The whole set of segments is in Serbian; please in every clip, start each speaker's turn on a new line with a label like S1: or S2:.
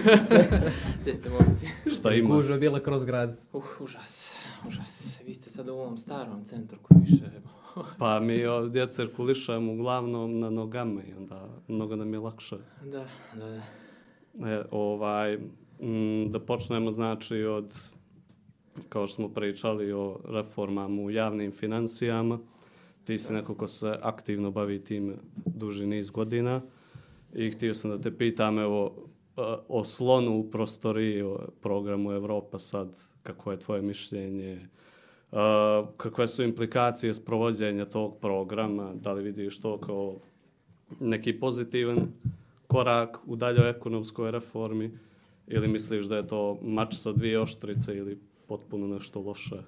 S1: Gdje si, Marko?
S2: Gdje ste momci?
S1: Šta ima?
S3: Gužva bila kroz grad.
S2: Uh, užas, užas. Vi ste sad u ovom starom centru koji više...
S1: Pa mi ovdje cirkulišemo uglavnom na nogama i onda mnogo nam je lakše.
S2: da, da, da.
S1: E, ovaj, m, da počnemo znači od, kao što smo pričali o reformama u javnim financijama, ti si neko ko se aktivno bavi tim duži niz godina i htio sam da te pitam evo, o slonu u prostoriji, o programu Evropa sad, kako je tvoje mišljenje, Uh, kakve su implikacije sprovođenja tog programa, da li vidiš to kao neki pozitivan korak u daljoj ekonomskoj reformi ili misliš da je to mač sa dvije oštrice ili potpuno nešto loše?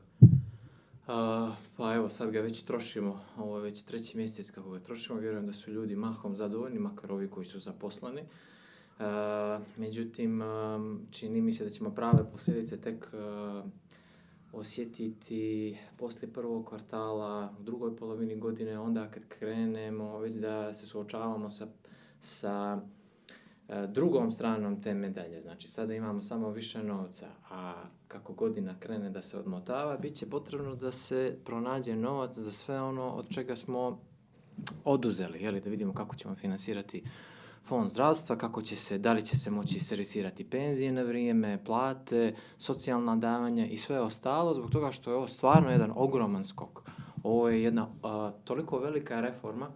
S2: A, pa evo, sad ga već trošimo, ovo je već treći mjesec kako ga trošimo, vjerujem da su ljudi mahom zadovoljni, makar ovi koji su zaposleni. A, međutim, a, čini mi se da ćemo prave posljedice tek a, osjetiti poslije prvog kvartala, u drugoj polovini godine, onda kad krenemo već da se suočavamo sa, sa e, drugom stranom te medalje. Znači, sada imamo samo više novca, a kako godina krene da se odmotava, bit će potrebno da se pronađe novac za sve ono od čega smo oduzeli, jeli, da vidimo kako ćemo finansirati fond zdravstva, kako će se, da li će se moći servisirati penzije na vrijeme, plate, socijalna davanja i sve ostalo, zbog toga što je ovo stvarno jedan ogroman skok. Ovo je jedna a, toliko velika reforma,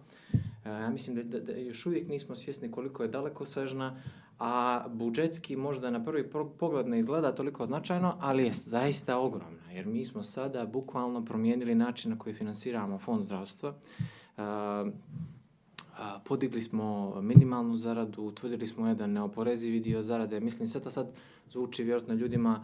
S2: a, ja mislim da, da, da još uvijek nismo svjesni koliko je daleko sežna, a budžetski možda na prvi pogled ne izgleda toliko značajno, ali je zaista ogromna, jer mi smo sada bukvalno promijenili način na koji finansiramo fond zdravstva. A, a, podigli smo minimalnu zaradu, utvrdili smo jedan neoporezivi dio zarade. Mislim, sve to sad zvuči vjerojatno ljudima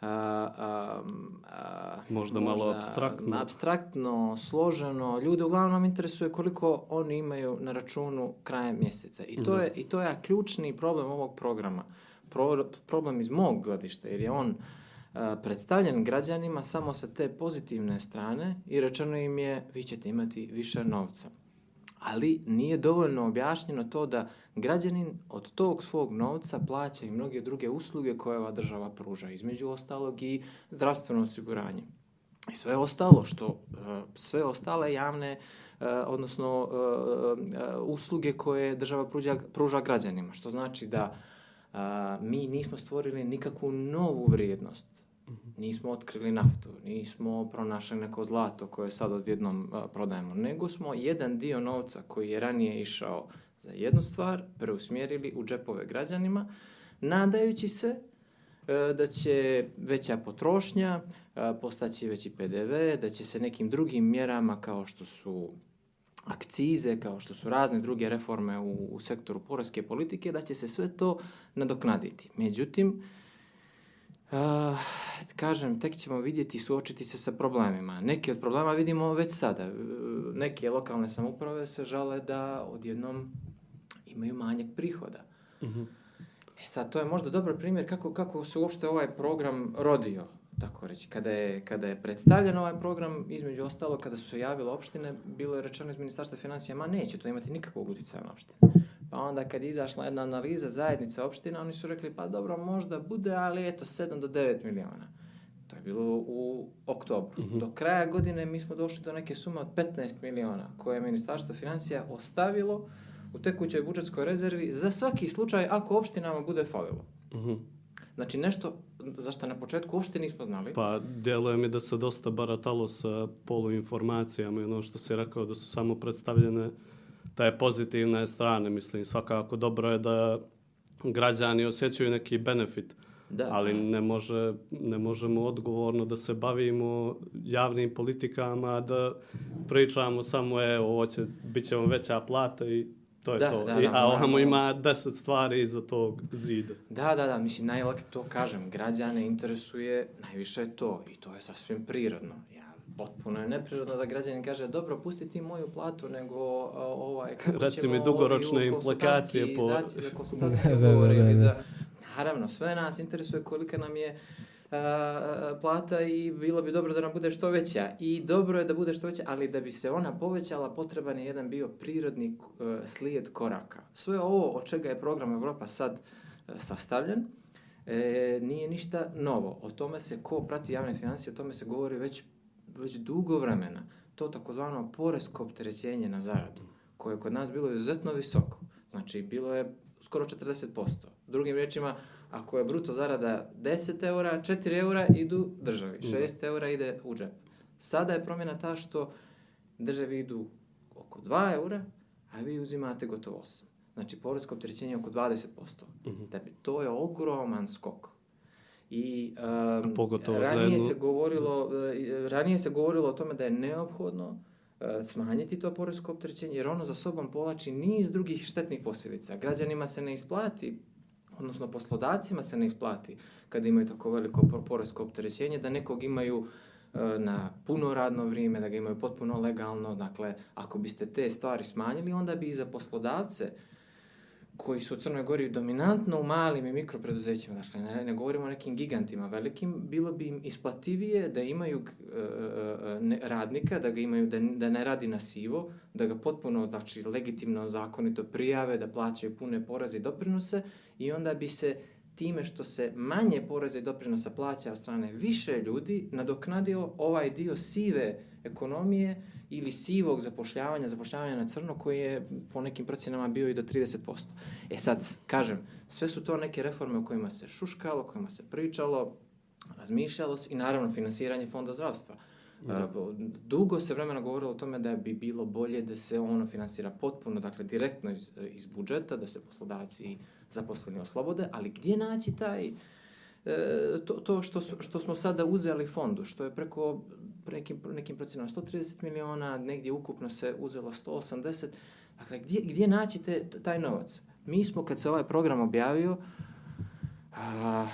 S2: a, a,
S1: a, možda, možda malo abstraktno.
S2: abstraktno, složeno. Ljude uglavnom interesuje koliko oni imaju na računu krajem mjeseca. I to, da. je, i to je ključni problem ovog programa. Pro, problem iz mog gledišta, jer je on a, predstavljen građanima samo sa te pozitivne strane i rečeno im je vi ćete imati više novca ali nije dovoljno objašnjeno to da građanin od tog svog novca plaća i mnoge druge usluge koje ova država pruža, između ostalog i zdravstveno osiguranje. I sve ostalo što, e, sve ostale javne, e, odnosno e, usluge koje država pruža, pruža građanima, što znači da mi nismo stvorili nikakvu novu vrijednost Nismo otkrili naftu, nismo pronašli neko zlato koje sad odjednom prodajemo, nego smo jedan dio novca koji je ranije išao za jednu stvar preusmjerili u džepove građanima, nadajući se a, da će veća potrošnja a, postaći veći PDV, da će se nekim drugim mjerama kao što su akcize, kao što su razne druge reforme u, u sektoru poreske politike, da će se sve to nadoknaditi. Međutim, Uh, kažem, tek ćemo vidjeti i suočiti se sa problemima. Neki od problema vidimo već sada. Neke lokalne samuprave se žale da odjednom imaju manjak prihoda. Uh mhm. -huh. E sad, to je možda dobar primjer kako, kako se uopšte ovaj program rodio, tako reći. Kada je, kada je predstavljen ovaj program, između ostalo, kada su se javile opštine, bilo je rečeno iz Ministarstva financija, ma neće to imati nikakvog utjecaja na opštine. Pa onda kad je izašla jedna analiza zajednice opština, oni su rekli pa dobro možda bude, ali eto 7 do 9 miliona. To je bilo u oktobru. Mm -hmm. Do kraja godine mi smo došli do neke sume od 15 miliona koje je Ministarstvo financija ostavilo u tekućoj budžetskoj rezervi za svaki slučaj ako opštinama bude falilo. Mm -hmm. Znači nešto za što na početku uopšte nismo znali.
S1: Pa djeluje mi da se dosta baratalo sa poluinformacijama i ono što si rekao da su samo predstavljene te pozitivne strane. Mislim, svakako dobro je da građani osjećaju neki benefit. Da. Ali ne, može, ne možemo odgovorno da se bavimo javnim politikama, da pričamo samo, e, ovo će, bit će vam veća plata i to je
S2: da,
S1: to.
S2: Da,
S1: I,
S2: da,
S1: a ovamo ima deset stvari iza tog zida.
S2: Da, da, da, mislim, najlake to kažem. Građane interesuje najviše to i to je sasvim prirodno. Potpuno je neprirodno da građanin kaže dobro, pusti ti moju platu, nego ovaj, kako
S1: Reci mi dugoročne implikacije po...
S2: za konsultacije ugovore ili za... Naravno, sve nas interesuje kolika nam je plata i bilo bi dobro da nam bude što veća. I dobro je da bude što veća, ali da bi se ona povećala, potreban je jedan bio prirodni uh, slijed koraka. Sve ovo od čega je program Europa sad uh, sastavljen, e, nije ništa novo. O tome se, ko prati javne financije, o tome se govori već, već dugo vremena. To takozvano poresko opterećenje na zaradu, koje je kod nas bilo izuzetno visoko. Znači, bilo je skoro 40%. Drugim riječima, ako je bruto zarada 10 eura, 4 eura idu državi, 6 da. eura ide u džep. Sada je promjena ta što državi idu oko 2 eura, a vi uzimate gotovo 8. Znači, porezko opterećenje je oko 20%. Uh -huh. Dakle, to je ogroman skok. I um, Pogotovo ranije, se govorilo, uh, ranije se govorilo o tome da je neophodno uh, smanjiti to porezko opterećenje, jer ono za sobom povlači niz drugih štetnih posljedica. Građanima se ne isplati odnosno poslodavcima se ne isplati kada imaju tako veliko poresko opterećenje, da nekog imaju e, na puno radno vrijeme, da ga imaju potpuno legalno. Dakle, ako biste te stvari smanjili, onda bi i za poslodavce koji su u Crnoj Gori dominantno u malim i mikropreduzećima, dakle ne, ne govorimo o nekim gigantima velikim, bilo bi im isplativije da imaju uh, ne, radnika, da ga imaju, da, da ne radi na sivo, da ga potpuno, znači legitimno, zakonito prijave, da plaćaju pune poreze i doprinose i onda bi se time što se manje poreze i doprinosa plaća od strane više ljudi, nadoknadio ovaj dio sive ekonomije ili sivog zapošljavanja, zapošljavanja na crno koji je po nekim procjenama bio i do 30%. E sad, kažem, sve su to neke reforme o kojima se šuškalo, kojima se pričalo, razmišljalo se i naravno finansiranje fonda zdravstva. Da. Dugo se vremena govorilo o tome da bi bilo bolje da se ono finansira potpuno, dakle direktno iz, iz budžeta, da se poslodavci zaposleni oslobode, ali gdje naći taj e, to, to što, što smo sada uzeli fondu, što je preko nekim, nekim procjenama 130 miliona, negdje ukupno se uzelo 180, dakle gdje, gdje naći te, taj novac? Mi smo kad se ovaj program objavio, a,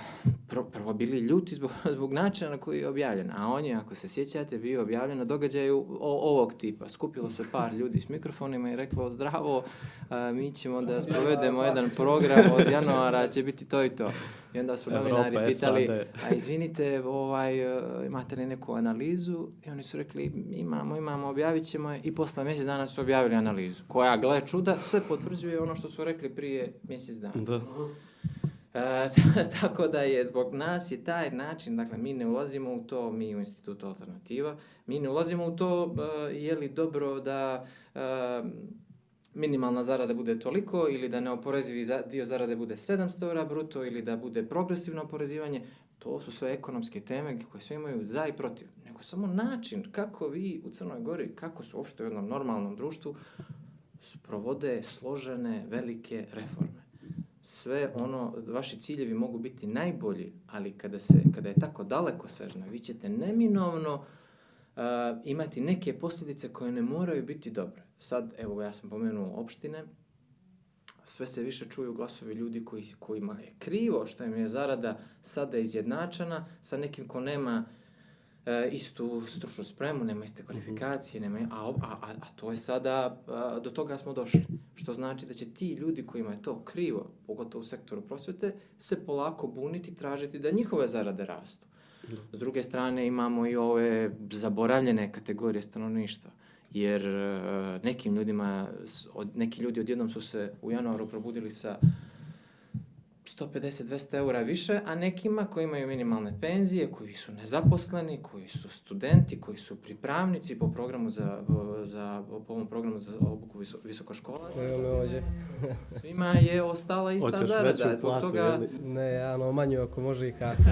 S2: prvo bili ljuti zbog, zbog načina na koji je objavljen, a on je, ako se sjećate, bio objavljen na događaju o, ovog tipa. Skupilo se par ljudi s mikrofonima i reklo zdravo, a, mi ćemo da sprovedemo jedan program od januara, će biti to i to. I onda su novinari pitali, a izvinite, ovaj, e, imate li neku analizu? I oni su rekli, imamo, imamo, objavit ćemo je. I posle mjesec dana su objavili analizu, koja, gle čuda, sve potvrđuje ono što su rekli prije mjesec dana. Da. E, tako da je zbog nas je taj način, dakle mi ne ulazimo u to, mi u institutu alternativa, mi ne ulazimo u to uh, je li dobro da uh, minimalna zarada bude toliko ili da neoporezivi dio zarade bude 700 eura bruto ili da bude progresivno oporezivanje, to su sve ekonomske teme koje sve imaju za i protiv. Nego samo način kako vi u Crnoj Gori, kako su uopšte u jednom normalnom društvu, provode složene, velike reforme sve ono, vaši ciljevi mogu biti najbolji, ali kada, se, kada je tako daleko sežno, vi ćete neminovno uh, imati neke posljedice koje ne moraju biti dobre. Sad, evo, ja sam pomenuo opštine, sve se više čuju glasovi ljudi koji, kojima je krivo što im je zarada sada izjednačena sa nekim ko nema istu stručnu spremu, nema iste kvalifikacije, nema, a, a, a, to je sada, a, do toga smo došli. Što znači da će ti ljudi kojima je to krivo, pogotovo u sektoru prosvete, se polako buniti, tražiti da njihove zarade rastu. Da. S druge strane imamo i ove zaboravljene kategorije stanovništva jer uh, nekim ljudima, neki ljudi odjednom su se u januaru probudili sa 150-200 eura više, a nekima koji imaju minimalne penzije, koji su nezaposleni, koji su studenti, koji su pripravnici po programu za, za po ovom programu za obuku viso, visokoškolaca.
S3: Ovdje.
S2: Svima je ostala ista Hoćeš zarada. Zbog platu, toga... Jeli?
S3: Ne, ano, manju ako može i kako.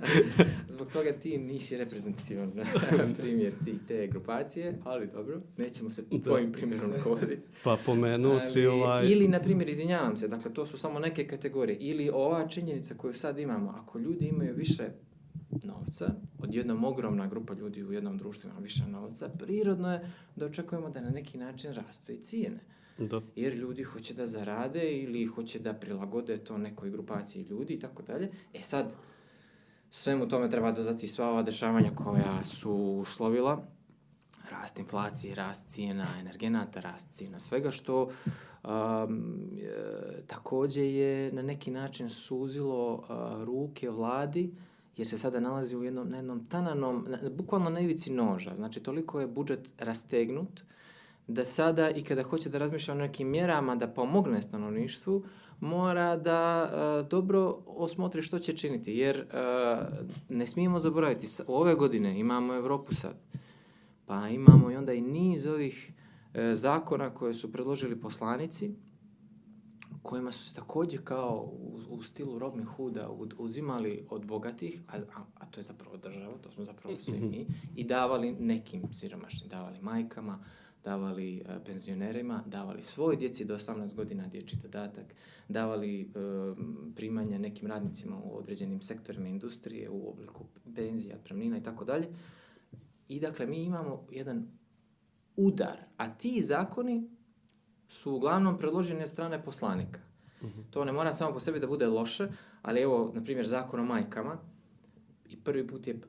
S2: zbog toga ti nisi reprezentativan primjer ti, te grupacije, ali dobro, nećemo se da. tvojim primjerom rukovoditi.
S1: Pa pomenuo si ovaj...
S2: Ili, na primjer, izvinjavam se, dakle, to su samo neke kategorije ili ova činjenica koju sad imamo, ako ljudi imaju više novca, od jednom ogromna grupa ljudi u jednom društvu ima više novca, prirodno je da očekujemo da na neki način rastu i cijene. Da. Jer ljudi hoće da zarade ili hoće da prilagode to nekoj grupaciji ljudi i tako dalje. E sad, svemu tome treba dodati sva ova dešavanja koja su uslovila rast inflacije, rast cijena energenata, rast cijena svega što um, e, takođe je na neki način suzilo uh, ruke vladi jer se sada nalazi u jednom, na jednom tananom, na, bukvalno na ivici noža. Znači, toliko je budžet rastegnut da sada i kada hoće da razmišlja o nekim mjerama da pomogne stanovništvu, mora da uh, dobro osmotri što će činiti, jer uh, ne smijemo zaboraviti, ove godine imamo Evropu sad, pa imamo i onda i niz ovih uh, zakona koje su predložili poslanici, kojima su se takođe kao u, u stilu Robin Hooda uzimali od bogatih, a, a, a to je zapravo država, to smo zapravo svi mhm. mi, i davali nekim siromašnim, davali majkama, davali e, penzionerima, davali svoj djeci do 18 godina dječji dodatak, davali e, primanja nekim radnicima u određenim sektorima industrije u obliku penzija, otpremnina i tako dalje. I dakle, mi imamo jedan udar, a ti zakoni su uglavnom predloženi od strane poslanika. Mhm. -huh. To ne mora samo po sebi da bude loše, ali evo, na primjer, zakon o majkama, i prvi put je,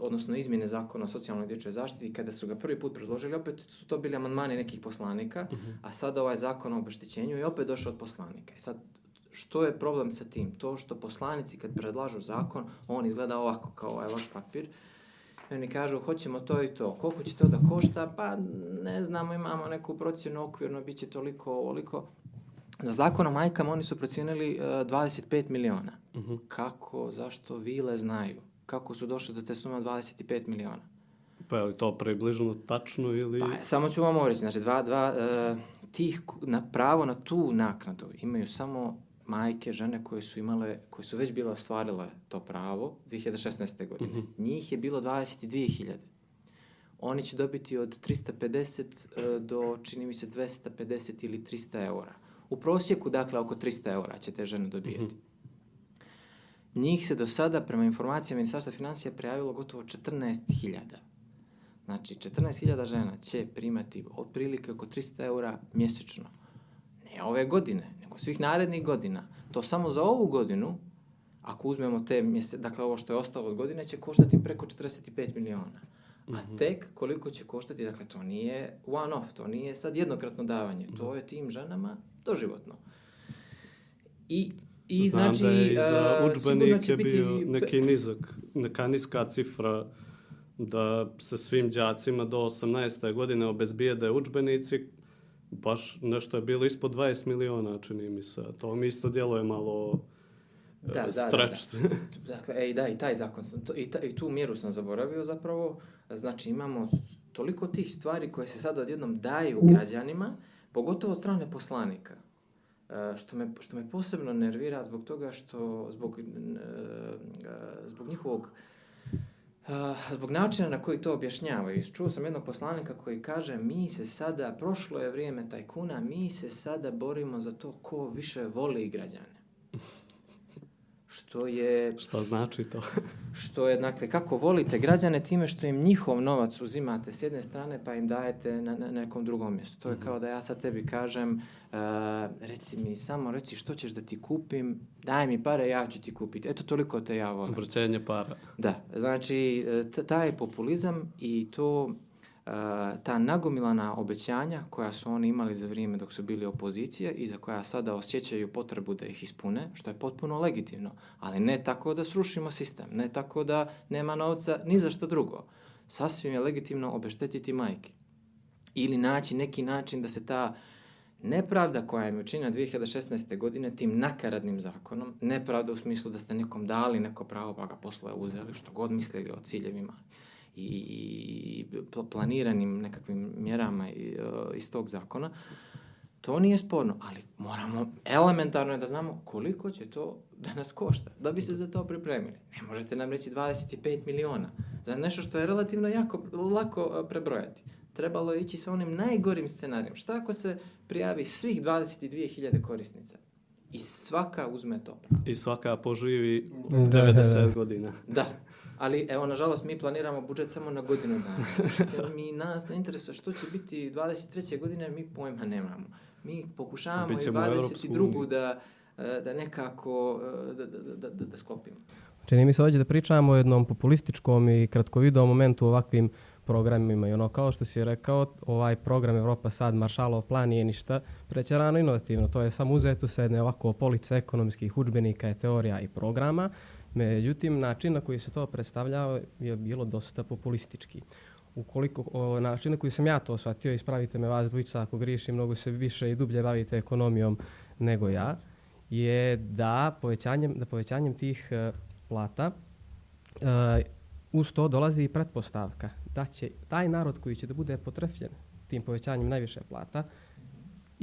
S2: odnosno izmjene zakona o socijalnoj dječjoj zaštiti, kada su ga prvi put predložili, opet su to bili amandmani nekih poslanika, uh mhm. -huh. a sada ovaj zakon o obeštećenju je opet došao od poslanika. I sad, što je problem sa tim? To što poslanici kad predlažu zakon, on izgleda ovako, kao ovaj loš papir, I oni kažu, hoćemo to i to. Koliko će to da košta? Pa ne znamo, imamo neku procjenu okvirno, bit će toliko, ovoliko. Na zakon o majkama oni su procijenili uh, 25 miliona. Uh mhm. -huh. Kako, zašto, vile znaju. Kako su došli do te sume 25 miliona.
S1: Pa je li to približno tačno ili... Pa,
S2: samo ću vam reći, znači dva, dva, uh, tih na, pravo na tu naknadu imaju samo majke, žene koje su imale, koje su već bile ostvarile to pravo 2016. godine. Mm -hmm. Njih je bilo 22.000. Oni će dobiti od 350 e, do, čini mi se, 250 ili 300 eura. U prosjeku, dakle, oko 300 eura će te žene dobijeti. Mm -hmm. Njih se do sada, prema informacijama Ministarstva financija, prijavilo gotovo 14.000. Znači, 14.000 žena će primati otprilike oko 300 eura mjesečno. Ne ove godine, nego svih narednih godina. To samo za ovu godinu, ako uzmemo te mjese, dakle ovo što je ostalo od godine, će koštati preko 45 miliona. A mhm. tek koliko će koštati, dakle to nije one off, to nije sad jednokratno davanje, to mhm. je tim ženama doživotno. I I
S1: Znam znači, da je i za učbenike bio biti... neki nizak, neka niska cifra da se svim đacima do 18. godine obezbijede učbenici baš nešto je bilo ispod 20 miliona, čini mi se. To mi isto djeluje malo da, da, da, da.
S2: Dakle, ej, da, i taj zakon, sam, to, i, ta, i tu mjeru sam zaboravio zapravo. Znači, imamo toliko tih stvari koje se sad odjednom daju građanima, pogotovo od strane poslanika. E, što me, što me posebno nervira zbog toga što, zbog, e, zbog njihovog zbog načina na koji to objašnjavaju. Čuo sam jednog poslanika koji kaže mi se sada, prošlo je vrijeme tajkuna, mi se sada borimo za to ko više voli građane. Što je...
S1: Šta znači to?
S2: što je, dakle, kako volite građane time što im njihov novac uzimate s jedne strane pa im dajete na, na nekom drugom mjestu. To je kao da ja sad tebi kažem, uh, reci mi samo, reci što ćeš da ti kupim, daj mi pare, ja ću ti kupiti. Eto, toliko te ja volim.
S1: Vrćenje para.
S2: Da, znači, taj populizam i to ta nagomilana obećanja koja su oni imali za vrijeme dok su bili opozicija i za koja sada osjećaju potrebu da ih ispune, što je potpuno legitimno, ali ne tako da srušimo sistem, ne tako da nema novca ni za što drugo. Sasvim je legitimno obeštetiti majke ili naći neki način da se ta nepravda koja im je učinjena 2016. godine tim nakaradnim zakonom, nepravda u smislu da ste nekom dali neko pravo pa ga posle uzeli, što god mislili o ciljevima i planiranim nekakvim mjerama iz tog zakona, to nije sporno, ali moramo elementarno je da znamo koliko će to da nas košta, da bi se za to pripremili. Ne možete nam reći 25 miliona za nešto što je relativno jako lako prebrojati. Trebalo je ići sa onim najgorim scenarijom. Šta ako se prijavi svih 22.000 korisnica? I svaka uzme to pravo.
S1: I svaka poživi 90 godina.
S2: Da, Ali, evo, nažalost, mi planiramo budžet samo na godinu dana. Sad mi nas ne interesuje što će biti 23. godine, mi pojma nemamo. Mi pokušavamo i 22. da, e, da nekako e, da, da, da, da, da sklopimo.
S3: Čini mi se ovdje da pričamo o jednom populističkom i kratkovidom momentu u ovakvim programima i ono kao što si rekao, ovaj program Evropa sad, Maršalov plan nije ništa prećerano inovativno. To je samo uzeto sa jedne ovako police ekonomskih učbenika, teorija i programa Međutim, način na koji se to predstavljao je bilo dosta populistički. Ukoliko o, način na koji sam ja to shvatio, ispravite me vas dvojica ako grišim, mnogo se više i dublje bavite ekonomijom nego ja, je da povećanjem, da povećanjem tih uh, plata uh, uz to dolazi i pretpostavka da će taj narod koji će da bude potrefljen tim povećanjem najviše plata,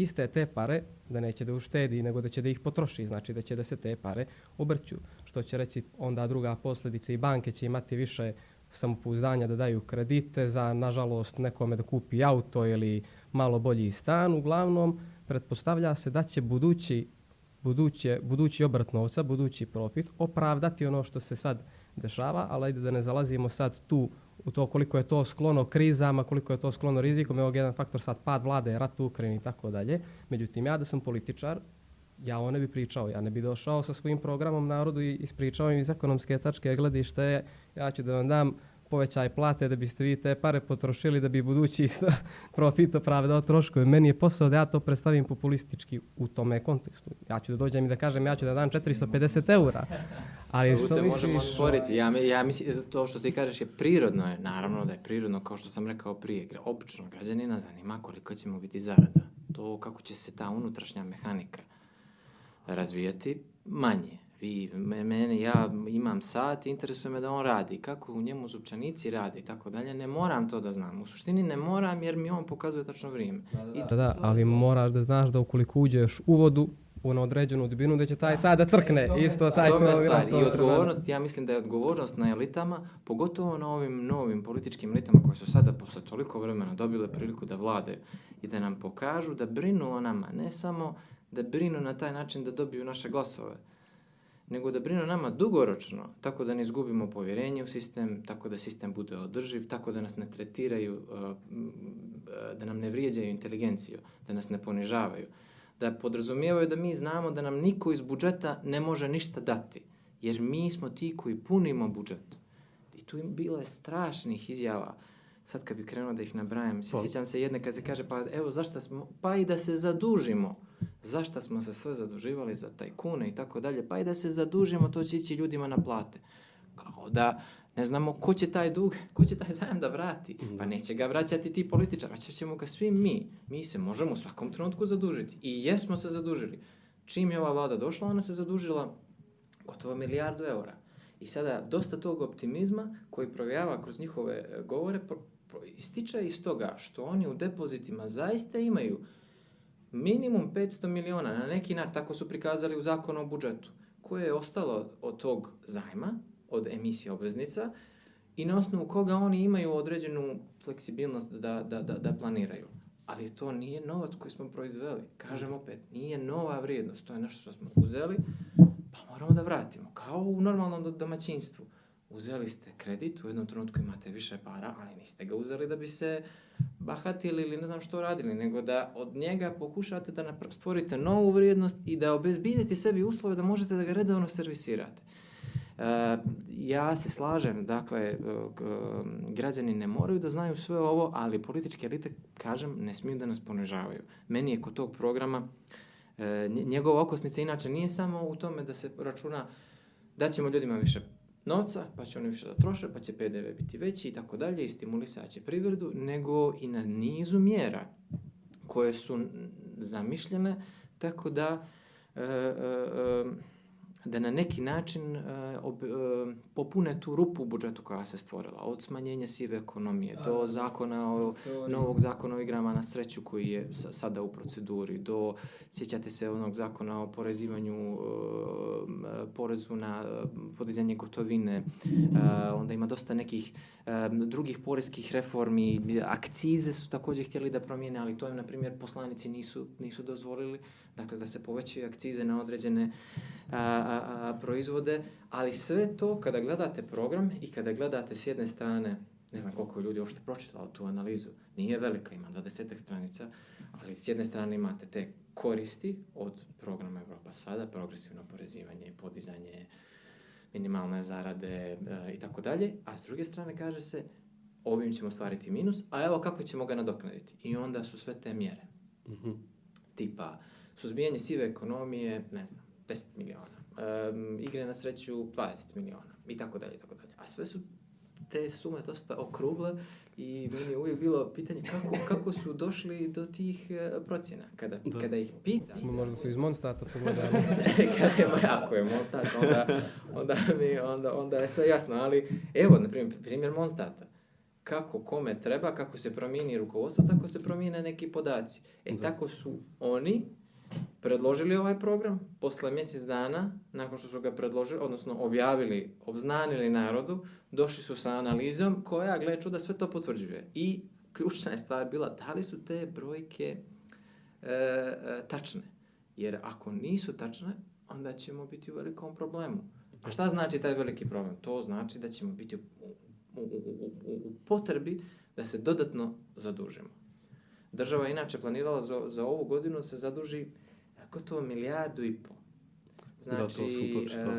S3: iste te pare, da neće da uštedi, nego da će da ih potroši, znači da će da se te pare obrću, što će reći onda druga posljedica i banke će imati više samopouzdanja da daju kredite za, nažalost, nekome da kupi auto ili malo bolji stan. Uglavnom, pretpostavlja se da će budući, buduće, budući obrt novca, budući profit, opravdati ono što se sad dešava, ali da ne zalazimo sad tu u to koliko je to sklono krizama, koliko je to sklono rizikom. Evo jedan faktor sad pad vlade, rat u Ukrajini i tako dalje. Međutim, ja da sam političar, ja ovo ne bi pričao. Ja ne bi došao sa svojim programom narodu i ispričao im iz ekonomske tačke gledište. Ja ću da vam dam povećaj plate da biste vi te pare potrošili da bi budući profit opravdao troškove. Meni je posao da ja to predstavim populistički u tome kontekstu. Ja ću da dođem i da kažem ja ću da dam 450 eura.
S2: Ali tu se možemo sporiti. Ja, ja mislim, to što ti kažeš je prirodno, je, naravno da je prirodno, kao što sam rekao prije. Obično građanina zanima koliko će mu biti zarada. To kako će se ta unutrašnja mehanika razvijati, manje. Vi, mene, ja imam sat, interesuje me da on radi. Kako u njemu zupčanici radi i tako dalje, ne moram to da znam. U suštini ne moram jer mi on pokazuje tačno vrijeme.
S3: Da, da, da. da ali moraš da znaš da ukoliko uđeš u vodu, u na određenu dubinu da će taj sad da crkne.
S2: To
S3: Isto taj to
S2: je stvar. I odgovornost, ja mislim da je odgovornost na elitama, pogotovo na ovim novim političkim elitama koje su sada posle toliko vremena dobile priliku da vlade i da nam pokažu da brinu o nama, ne samo da brinu na taj način da dobiju naše glasove, nego da brinu nama dugoročno, tako da ne izgubimo povjerenje u sistem, tako da sistem bude održiv, tako da nas ne tretiraju, uh, da nam ne vrijeđaju inteligenciju, da nas ne ponižavaju, da podrazumijevaju da mi znamo da nam niko iz budžeta ne može ništa dati, jer mi smo ti koji punimo budžet. I tu im bilo je strašnih izjava, sad kad bi krenuo da ih nabrajam, sjećam se jedne kad se kaže, pa evo zašto smo, pa i da se zadužimo, zašto smo se sve zaduživali za tajkune i tako dalje, pa i da se zadužimo, to će ići ljudima na plate. Kao da ne znamo ko će taj dug, ko će taj zajam da vrati. Pa neće ga vraćati ti političar, vraćat ćemo ga svi mi. Mi se možemo u svakom trenutku zadužiti. I jesmo se zadužili. Čim je ova vlada došla, ona se zadužila gotovo milijardu eura. I sada dosta tog optimizma koji provjava kroz njihove e, govore ističe iz toga što oni u depozitima zaista imaju minimum 500 miliona, na neki način, tako su prikazali u zakonu o budžetu, koje je ostalo od tog zajma, od emisije obveznica, i na osnovu koga oni imaju određenu fleksibilnost da, da, da, da planiraju. Ali to nije novac koji smo proizveli. Kažem opet, nije nova vrijednost. To je nešto što smo uzeli, pa moramo da vratimo. Kao u normalnom domaćinstvu. Uzeli ste kredit, u jednom trenutku imate više para, ali niste ga uzeli da bi se bahatili ili ne znam što radili, nego da od njega pokušate da stvorite novu vrijednost i da obezbidite sebi uslove da možete da ga redovno servisirate. E, ja se slažem, dakle, građani ne moraju da znaju sve ovo, ali političke elite, kažem, ne smiju da nas ponižavaju. Meni je kod tog programa, e, njegova okosnica inače nije samo u tome da se računa da ćemo ljudima više novca, pa će oni više da troše, pa će PDV biti veći i tako dalje i stimulisaće privredu, nego i na nizu mjera koje su zamišljene tako da e, e, e da na neki način uh, ob, uh, popune tu rupu u budžetu koja se stvorila. Od smanjenja sive ekonomije A, do zakona o, novog zakona o igrama na sreću koji je sa, sada u proceduri, do, sjećate se onog zakona o porezivanju, uh, porezu na podizanje gotovine, onda ima dosta nekih drugih poreskih reformi, akcize su također htjeli da promijene, ali to im, na primjer, poslanici nisu, nisu dozvolili, dakle da se povećaju akcize na određene a, a, a, proizvode, ali sve to kada gledate program i kada gledate s jedne strane, ne znam koliko ljudi uopšte pročitalo tu analizu, nije velika, ima 20 stranica, ali s jedne strane imate te koristi od programa Evropa sada, progresivno porezivanje podizanje minimalne zarade e, i tako dalje, a s druge strane kaže se ovim ćemo stvariti minus, a evo kako ćemo ga nadoknaditi. I onda su sve te mjere. Mm -hmm. Tipa, suzbijanje sive ekonomije, ne znam, 10 miliona. em, igre na sreću 20 miliona i tako dalje, i tako dalje. A sve su te sume dosta okrugle i meni je uvijek bilo pitanje kako, kako su došli do tih e, procjena. Kada,
S1: Da.
S2: kada ih pita,
S3: Možda su iz Monstata pogledali.
S2: kada je, ako je Monstat, onda, onda, mi, onda, onda je sve jasno. Ali evo, na primjer, primjer Monstata. Kako kome treba, kako se promijeni rukovodstvo, tako se promijene neki podaci. E
S1: Da.
S2: tako su oni predložili ovaj program, posle mjesec dana, nakon što su ga predložili, odnosno objavili, obznanili narodu, došli su sa analizom koja, gle čuda, sve to potvrđuje. I ključna je stvar bila da li su te brojke e, tačne. Jer ako nisu tačne, onda ćemo biti u velikom problemu. A šta znači taj veliki problem? To znači da ćemo biti u, u, u, u potrebi da se dodatno zadužimo. Država je inače planirala za, za ovu godinu da se zaduži gotovo milijardu i pol.
S1: Da, to
S2: Znači,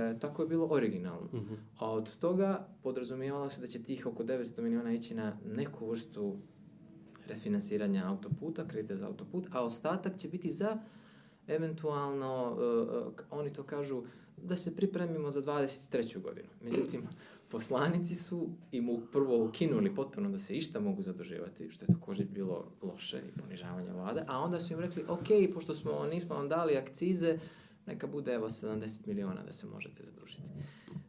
S2: e, tako je bilo originalno.
S1: Mhm.
S2: A od toga podrazumijevalo se da će tih oko 900 miliona ići na neku vrstu refinansiranja autoputa, kredite za autoput, a ostatak će biti za eventualno, e, k- oni to kažu, da se pripremimo za 23. godinu. Međutim, poslanici su im prvo ukinuli potpuno da se išta mogu zaduživati, što je također bilo loše i ponižavanje vlade, a onda su im rekli, ok, pošto smo, nismo vam dali akcize, neka bude evo 70 miliona da se možete zadužiti.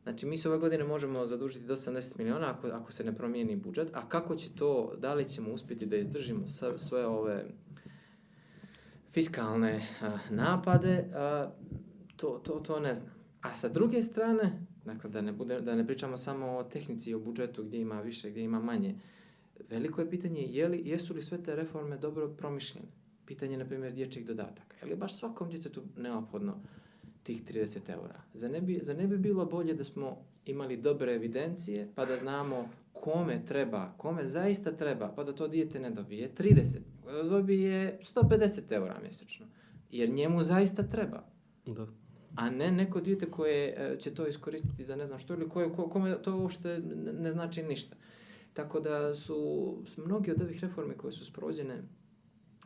S2: Znači, mi se ove godine možemo zadužiti do 70 miliona ako, ako se ne promijeni budžet, a kako će to, da li ćemo uspjeti da izdržimo sve ove fiskalne a, napade, a, to, to, to ne znam. A sa druge strane, dakle da ne, bude, da ne pričamo samo o tehnici i o budžetu gdje ima više, gdje ima manje, veliko je pitanje je li, jesu li sve te reforme dobro promišljene. Pitanje, na primjer, dječjih dodataka. Je li baš svakom djetetu neophodno tih 30 eura? Zar ne, bi, zar ne bi bilo bolje da smo imali dobre evidencije, pa da znamo kome treba, kome zaista treba, pa da to dijete ne dobije 30, nego da dobije 150 eura mjesečno. Jer njemu zaista treba.
S1: Da.
S2: A ne neko dijete koje e, će to iskoristiti za ne znam što ili koje, ko- kome to uopšte ne- znači ništa. Tako da su mnogi od ovih reformi koje su sprođene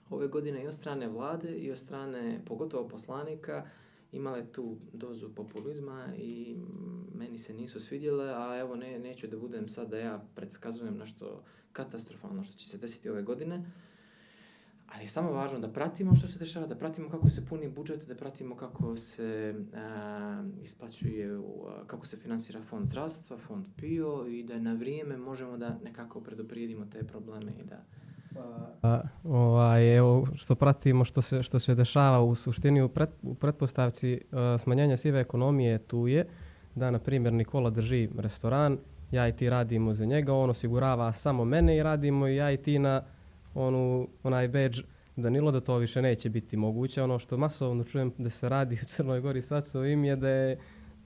S2: ove godine i od strane vlade i od strane pogotovo poslanika imale tu dozu populizma i meni se nisu svidjele, a evo ne, neću da budem sad da ja predskazujem nešto katastrofalno što će se desiti ove godine, ali je samo važno da pratimo što se dešava, da pratimo kako se puni budžet, da pratimo kako se a, isplaćuje, a, kako se finansira fond zdravstva, fond PIO i da na vrijeme možemo da nekako predoprijedimo te probleme i da
S3: A, ovaj, evo, što pratimo, što se, što se dešava u suštini u, pret, u pretpostavci e, smanjenja sive ekonomije tu je da, na primjer, Nikola drži restoran, ja i ti radimo za njega, on osigurava samo mene i radimo ja i ti na onu, onaj badge Danilo da to više neće biti moguće. Ono što masovno čujem da se radi u Crnoj Gori sad s ovim je da je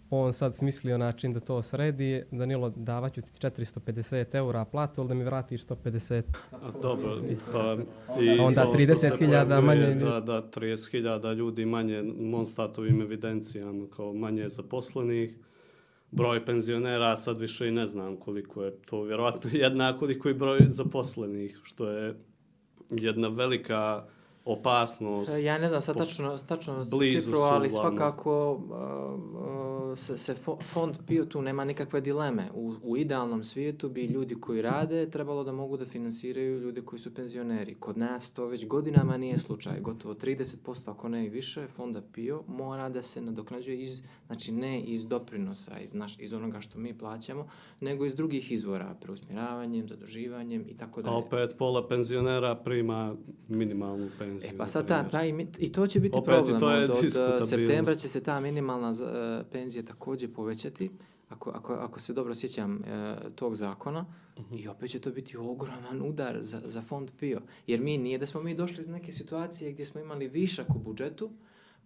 S3: on sad smislio način da to sredi. Danilo, davaću ti 450 eura platu, ali da mi vratiš 150
S1: A, dobro, pa i
S3: Onda
S1: to što se
S3: 30.000
S1: pojavljuje,
S3: manje.
S1: Da, da, 30.000 ljudi manje Monstatovim evidencijama, kao manje zaposlenih. Broj penzionera sad više i ne znam koliko je to, vjerovatno jednako koliko i broj zaposlenih, što je jedna velika opasnost.
S2: E, Ja ne znam sad tačno, tačno cifru,
S1: su
S2: ali
S1: uglavnom.
S2: svakako uh, se, se fo- fond PIO tu nema nikakve dileme. U, u idealnom svijetu bi ljudi koji rade trebalo da mogu da finansiraju ljudi koji su penzioneri. Kod nas to već godinama nije slučaj. Gotovo 30%, ako ne i više, fonda PIO mora da se nadoknađuje iz, znači ne iz doprinosa, iz, naš, iz onoga što mi plaćamo, nego iz drugih izvora, preusmjeravanjem, zaduživanjem i tako
S1: A
S2: dalje.
S1: opet pola penzionera prima minimalnu penziju.
S2: E pa sad ta, pa i, to će biti
S1: Opet
S2: problem.
S1: to je
S2: od, od
S1: diskutabilno.
S2: septembra će se ta minimalna e, penzija također povećati, ako, ako, ako se dobro sjećam e, tog zakona.
S1: Mhm.
S2: I opet će to biti ogroman udar za, za fond PIO. Jer mi nije da smo mi došli iz neke situacije gdje smo imali višak u budžetu,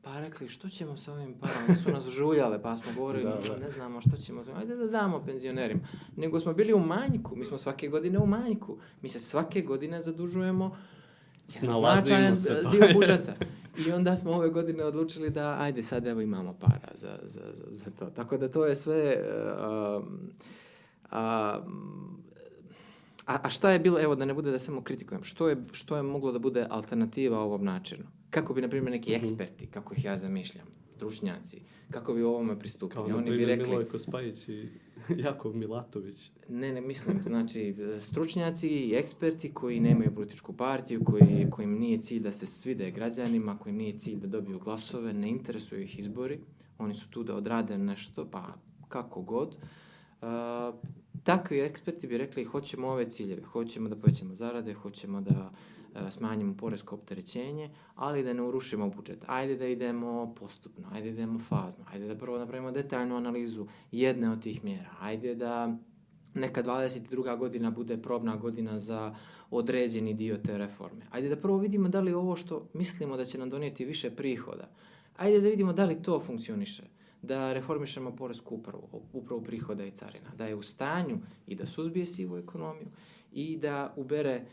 S2: pa rekli što ćemo sa ovim parama, su nas žuljale, pa smo govorili,
S1: Da, da.
S2: ne znamo što ćemo, ajde da damo penzionerima. Nego smo bili u manjku, mi smo svake godine u manjku. Mi se svake godine zadužujemo
S1: Snalazimo
S2: značajan
S1: se, to
S2: dio budžeta. I onda smo ove godine odlučili da, ajde, sad evo imamo para za, za, za, za to. Tako da to je sve... um, um, a, a šta je bilo, evo da ne bude da samo kritikujem, što je, što je moglo da bude alternativa ovom načinu? Kako bi, na primjer, neki eksperti, kako ih ja zamišljam, stručnjaci, kako bi ovome pristupili?
S1: Kao na primjer Milojko Spajić i Jakov Milatović.
S2: ne, ne mislim, znači stručnjaci i eksperti koji nemaju političku partiju, koji, kojim nije cilj da se svide građanima, kojim nije cilj da dobiju glasove, ne interesuju ih izbori, oni su tu da odrade nešto, pa kako god. Uh, takvi eksperti bi rekli hoćemo ove ciljeve, hoćemo da povećamo zarade, hoćemo da uh, smanjimo poresko opterećenje, ali da ne urušimo budžet. Ajde da idemo postupno, ajde da idemo fazno, ajde da prvo napravimo detaljnu analizu jedne od tih mjera, ajde da neka 22. godina bude probna godina za određeni dio te reforme. Ajde da prvo vidimo da li ovo što mislimo da će nam donijeti više prihoda, ajde da vidimo da li to funkcioniše da reformišemo poresku upravu, upravu prihoda i carina, da je u stanju i da suzbije sivu ekonomiju i da ubere e,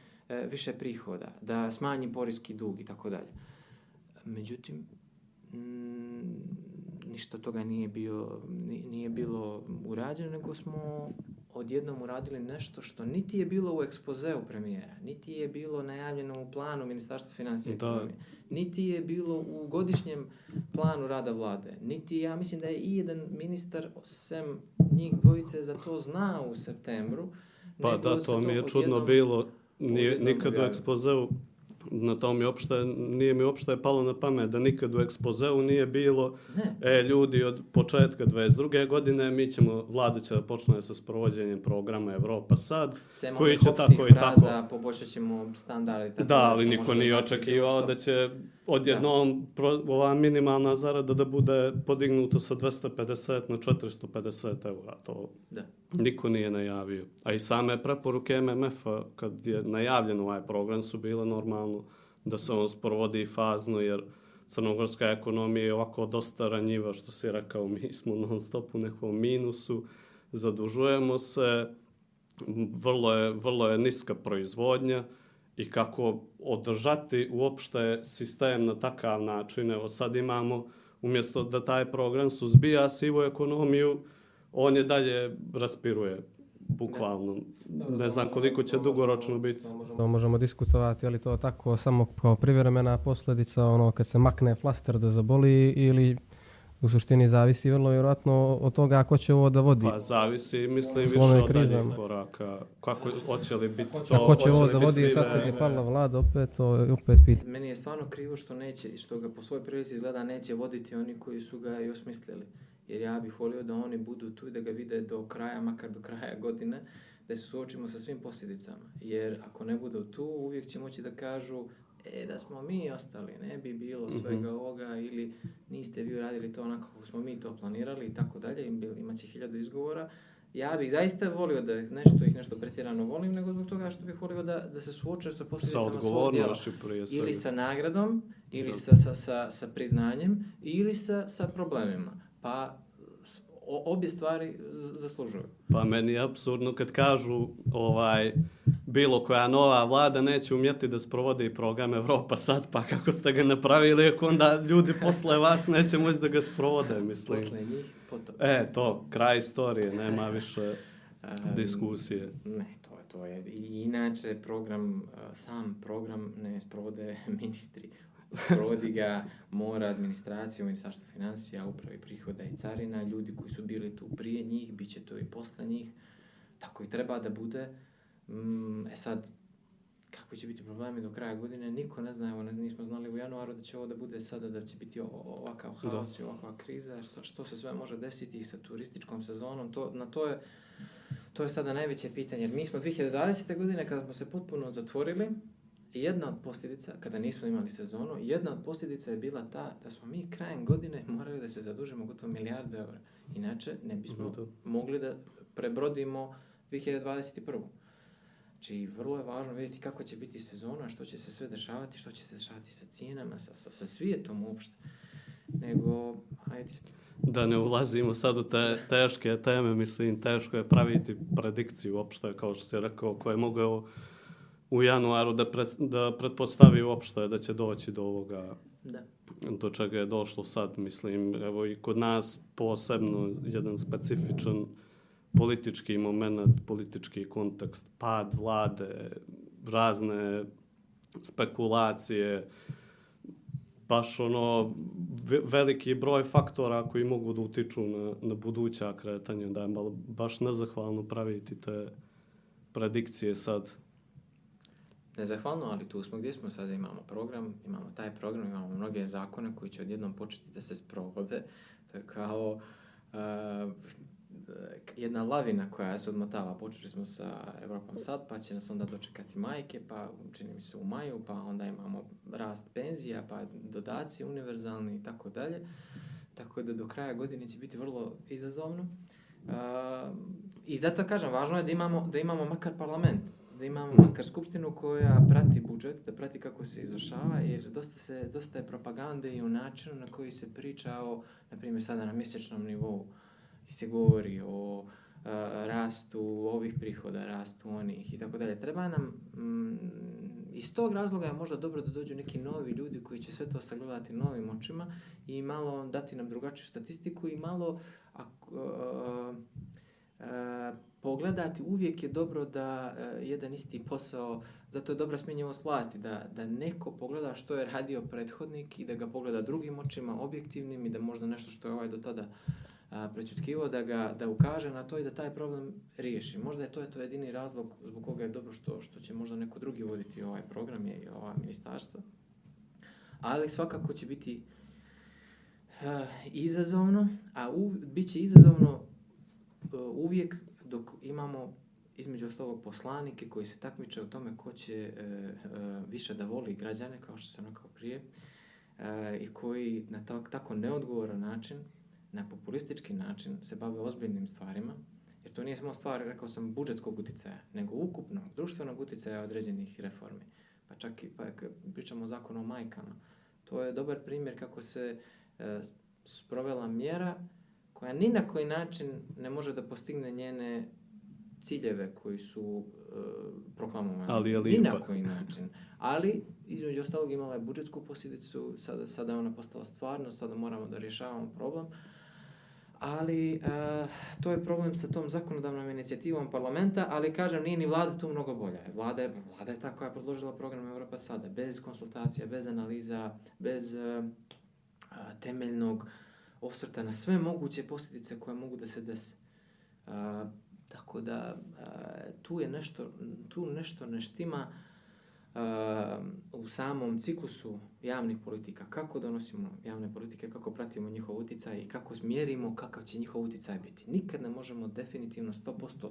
S2: više prihoda, da smanji poreski dug i tako dalje. Međutim, mm, ništa toga nije, bio, nije bilo urađeno, nego smo odjednom uradili nešto što niti je bilo u ekspozeu premijera, niti je bilo najavljeno u planu Ministarstva financija i
S1: Da.
S2: ekonomije, niti je bilo u godišnjem planu rada vlade, niti ja mislim da je i jedan ministar, sem njih dvojice, za to znao u septembru.
S1: Pa da,
S2: se
S1: to mi je čudno bilo. Nije, nikad u ekspozeu, na to mi uopšte, nije mi uopšte palo na pamet da nikad u ekspozeu nije bilo
S2: Ne,
S1: E, ljudi, od početka 22. godine mi ćemo, vlada će da počne sa sprovođenjem programa Evropa sad,
S2: sem
S1: koji
S2: onih
S1: će
S2: opštih
S1: tako i tako.
S2: fraza, poboljšat ćemo standard i tako
S1: Da, ali niko
S2: da
S1: nije
S2: znači
S1: očekivao
S2: bilo
S1: da će odjednom pro, ova minimalna zarada da bude podignuta sa 250 na 450 eura. To
S2: Da.
S1: niko nije najavio. A i same preporuke MMF-a, kad je najavljen ovaj program, su bile normalno da se on sprovodi fazno, jer crnogorska ekonomija je ovako dosta ranjiva, što si rekao, mi smo non stop u nekom minusu, zadužujemo se, vrlo je, vrlo je niska proizvodnja i kako održati uopšte sistem na takav način. Evo sad imamo, umjesto da taj program suzbija sivu ekonomiju, on je dalje raspiruje, bukvalno. Ne znam koliko će dugoročno biti.
S3: To možemo diskutovati, ali to tako samo kao privremena posljedica, ono kad se makne flaster da zaboli ili u suštini zavisi vrlo vjerojatno od toga ko će ovo da vodi.
S1: Pa zavisi, mislim, više od daljih koraka. Kako, hoće li biti to,
S3: Kako će ovo da vodi sad kad je pala vlada opet, to je opet pitanje.
S2: Meni je stvarno krivo što neće, što ga po svojoj prilici izgleda neće voditi oni koji su ga i osmislili. Jer ja bih volio da oni budu tu i da ga vide do kraja, makar do kraja godine, da se suočimo sa svim posljedicama. Jer ako ne budu tu, uvijek će moći da kažu e, da smo mi ostali, ne bi bilo svega ovoga ili niste vi uradili to onako kako smo mi to planirali i tako dalje, im bil- imat će hiljadu izgovora. Ja bih zaista volio da nešto ih nešto pretjerano volim, nego zbog toga što bih volio da, da se suoče sa
S1: sa
S2: posljedicama svog djela ili sa nagradom, ili
S1: Da.
S2: sa, sa, sa, sa priznanjem, ili sa, sa problemima. Pa obje stvari zaslužuju.
S1: Pa meni je apsurdno kad kažu ovaj bilo koja nova vlada neće umjeti da sprovodi program Evropa sad, pa kako ste ga napravili, ako onda ljudi posle vas neće moći da ga sprovode, mislim.
S2: Posle njih, potom.
S1: E, to, kraj istorije, nema više
S2: Em,
S1: diskusije.
S2: Ne, to je, to je. I inače, program, a, sam program ne sprovode ministri. Sprovodi ga mora administracija, ministarstvo financija, upravi prihoda i carina, ljudi koji su bili tu prije njih, bit će to i posle njih. Tako i treba da bude. Mm, e sad, kako će biti problemi do kraja godine, niko ne zna, evo ne, nismo znali u januaru da će ovo da bude sada, da će biti ovakav
S1: Da.
S2: haos i ovakva kriza, što se sve može desiti i sa turističkom sezonom, to, na to je, to je sada najveće pitanje, jer mi smo 2020. godine kada smo se potpuno zatvorili, jedna od posljedica, kada nismo imali sezonu, jedna od posljedica je bila ta da smo mi krajem godine morali da se zadužimo gotovo milijardu eura. Inače, ne bismo
S1: Da.
S2: mogli da prebrodimo 2021. Znači, vrlo je važno vidjeti kako će biti sezona, što će se sve dešavati, što će se dešavati sa cijenama, sa, sa, sa svijetom uopšte. Nego, hajde,
S1: Da ne ulazimo sad u te teške teme, mislim, teško je praviti predikciju uopšte, kao što si rekao, ko je mogao u januaru da, pred, da pretpostavi uopšte da će doći do ovoga
S2: da.
S1: do čega je došlo sad, mislim, evo i kod nas posebno jedan specifičan politički moment, politički kontekst, pad vlade, razne spekulacije, baš ono ve- veliki broj faktora koji mogu da utiču na, na buduća kretanja, da je malo baš nezahvalno praviti te predikcije sad.
S2: Nezahvalno, ali tu smo gdje smo sada imamo program, imamo taj program, imamo mnoge zakone koji će odjednom početi da se sprovode. To je kao uh, jedna lavina koja se odmotava. Počeli smo sa Evropom sad, pa će nas onda dočekati majke, pa čini mi se u maju, pa onda imamo rast penzija, pa dodaci univerzalni i tako dalje. Tako da do kraja godine će biti vrlo izazovno. Uh, I zato kažem, važno je da imamo, da imamo makar parlament, da imamo makar skupštinu koja prati budžet, da prati kako se izvršava, jer dosta, se, dosta je propagande i u načinu na koji se priča o, na primjer, sada na mjesečnom nivou, se govori o uh, rastu ovih prihoda, rastu onih i tako dalje. Treba nam, mm, iz tog razloga je možda dobro da dođu neki novi ljudi koji će sve to sagledati novim očima i malo dati nam drugačiju statistiku i malo ako, uh, uh, pogledati, uvijek je dobro da uh, jedan isti posao, zato je dobra smjenjivost vlasti, da, da neko pogleda što je radio prethodnik i da ga pogleda drugim očima, objektivnim i da možda nešto što je ovaj do tada prećutkivo, da ga da ukaže na to i da taj problem riješi. Možda je to, je to jedini razlog zbog koga je dobro što, što će možda neko drugi voditi ovaj program i ova ministarstva. Ali svakako će biti uh, izazovno, a u, bit će izazovno uvijek dok imamo između ostalog poslanike koji se takmiče u tome ko će uh, uh, više da voli građane, kao što sam rekao prije, uh, i koji na tak, tako neodgovoran način na populistički način se bave ozbiljnim stvarima, jer to nije samo stvar, rekao sam, budžetskog uticaja, nego ukupnog, društvenog uticaja određenih reformi. Pa čak i, pa pričamo o zakonu o majkama, to je dobar primjer kako se e, sprovela mjera koja ni na koji način ne može da postigne njene ciljeve koji su e, proklamovani.
S1: Ali je
S2: Ni na koji način. Ali, između ostalog, imala je budžetsku posljedicu, sada, sada je ona postala stvarno, sada moramo da rješavamo problem. Ali, uh, to je problem sa tom zakonodavnom inicijativom parlamenta, ali kažem, nije ni vlada tu mnogo bolja. Vlada je, vlada je ta koja je predložila program Evropa sada, bez konsultacija, bez analiza, bez uh, temeljnog osvrta na sve moguće posljedice koje mogu da se dese. Uh, tako da, uh, tu je nešto, tu nešto ne štima uh, u samom ciklusu javnih politika. Kako donosimo javne politike, kako pratimo njihov uticaj i kako mjerimo kakav će njihov uticaj biti. Nikad ne možemo definitivno 100%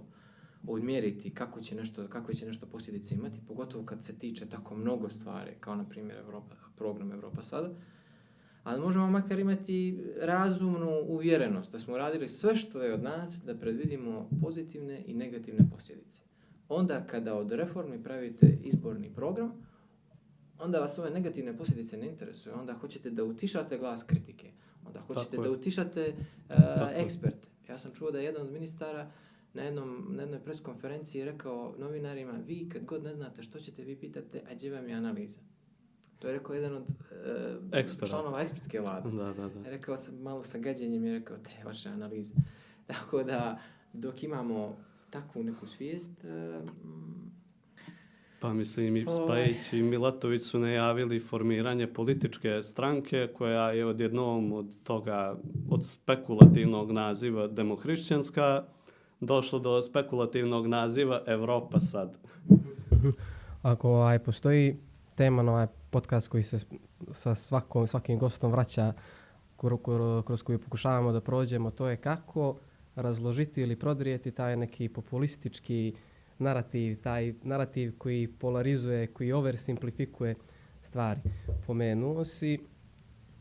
S2: odmjeriti kako će nešto, kakve će nešto posljedice imati, pogotovo kad se tiče tako mnogo stvari, kao na primjer Evropa, program Evropa sada. Ali možemo makar imati razumnu uvjerenost da smo radili sve što je od nas da predvidimo pozitivne i negativne posljedice onda kada od reformi pravite izborni program, onda vas ove negativne posljedice ne interesuju. Onda hoćete da utišate glas kritike. Onda hoćete Tako da utišate uh, eksperte. Ja sam čuo da je jedan od ministara na, jednom, na jednoj preskonferenciji rekao novinarima, vi kad god ne znate što ćete, vi pitate, a gdje vam je analiza? To je rekao jedan od uh, članova ekspertske vlade.
S1: Da, da, da.
S2: Rekao sam malo sa gađenjem i rekao, te vaše analize. Tako da, dok imamo takvu neku svijest. Uh,
S1: pa mislim i Spajić i Milatović su najavili formiranje političke stranke koja je odjednom od toga, od spekulativnog naziva demohrišćanska, došlo do spekulativnog naziva Evropa sad.
S3: Ako ovaj, postoji tema na ovaj podcast koji se sa svakom, svakim gostom vraća kroz koju pokušavamo da prođemo, to je kako razložiti ili prodrijeti taj neki populistički narativ, taj narativ koji polarizuje, koji oversimplifikuje stvari. Pomenuo si,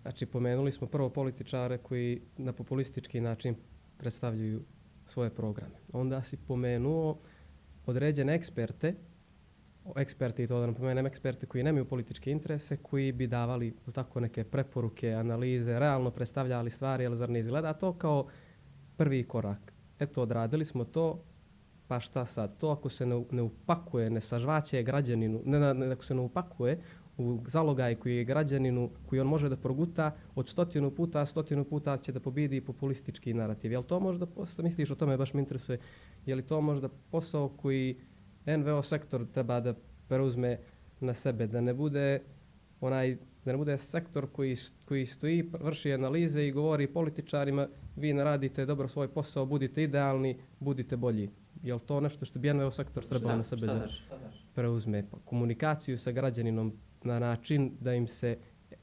S3: znači pomenuli smo prvo političare koji na populistički način predstavljaju svoje programe. Onda si pomenuo određene eksperte, eksperti, to da napomenem, eksperte koji nemaju političke interese, koji bi davali tako neke preporuke, analize, realno predstavljali stvari, ali zar ne izgleda to kao prvi korak. Eto, odradili smo to, pa šta sad? To ako se ne, ne upakuje, ne sažvaće građaninu, ne, ne, ako se ne upakuje u zalogaj koji je građaninu, koji on može da proguta od stotinu puta, stotinu puta će da pobidi populistički narativ. Je li to možda, posao, misliš o tome, baš me interesuje, je li to možda posao koji NVO sektor treba da preuzme na sebe, da ne bude onaj da ne bude sektor koji, koji stoji, vrši analize i govori političarima vi ne radite dobro svoj posao, budite idealni, budite bolji. Je li to nešto što bi jedan sektor trebao na sebe da preuzme? Pa, komunikaciju sa građaninom na način da im se uh,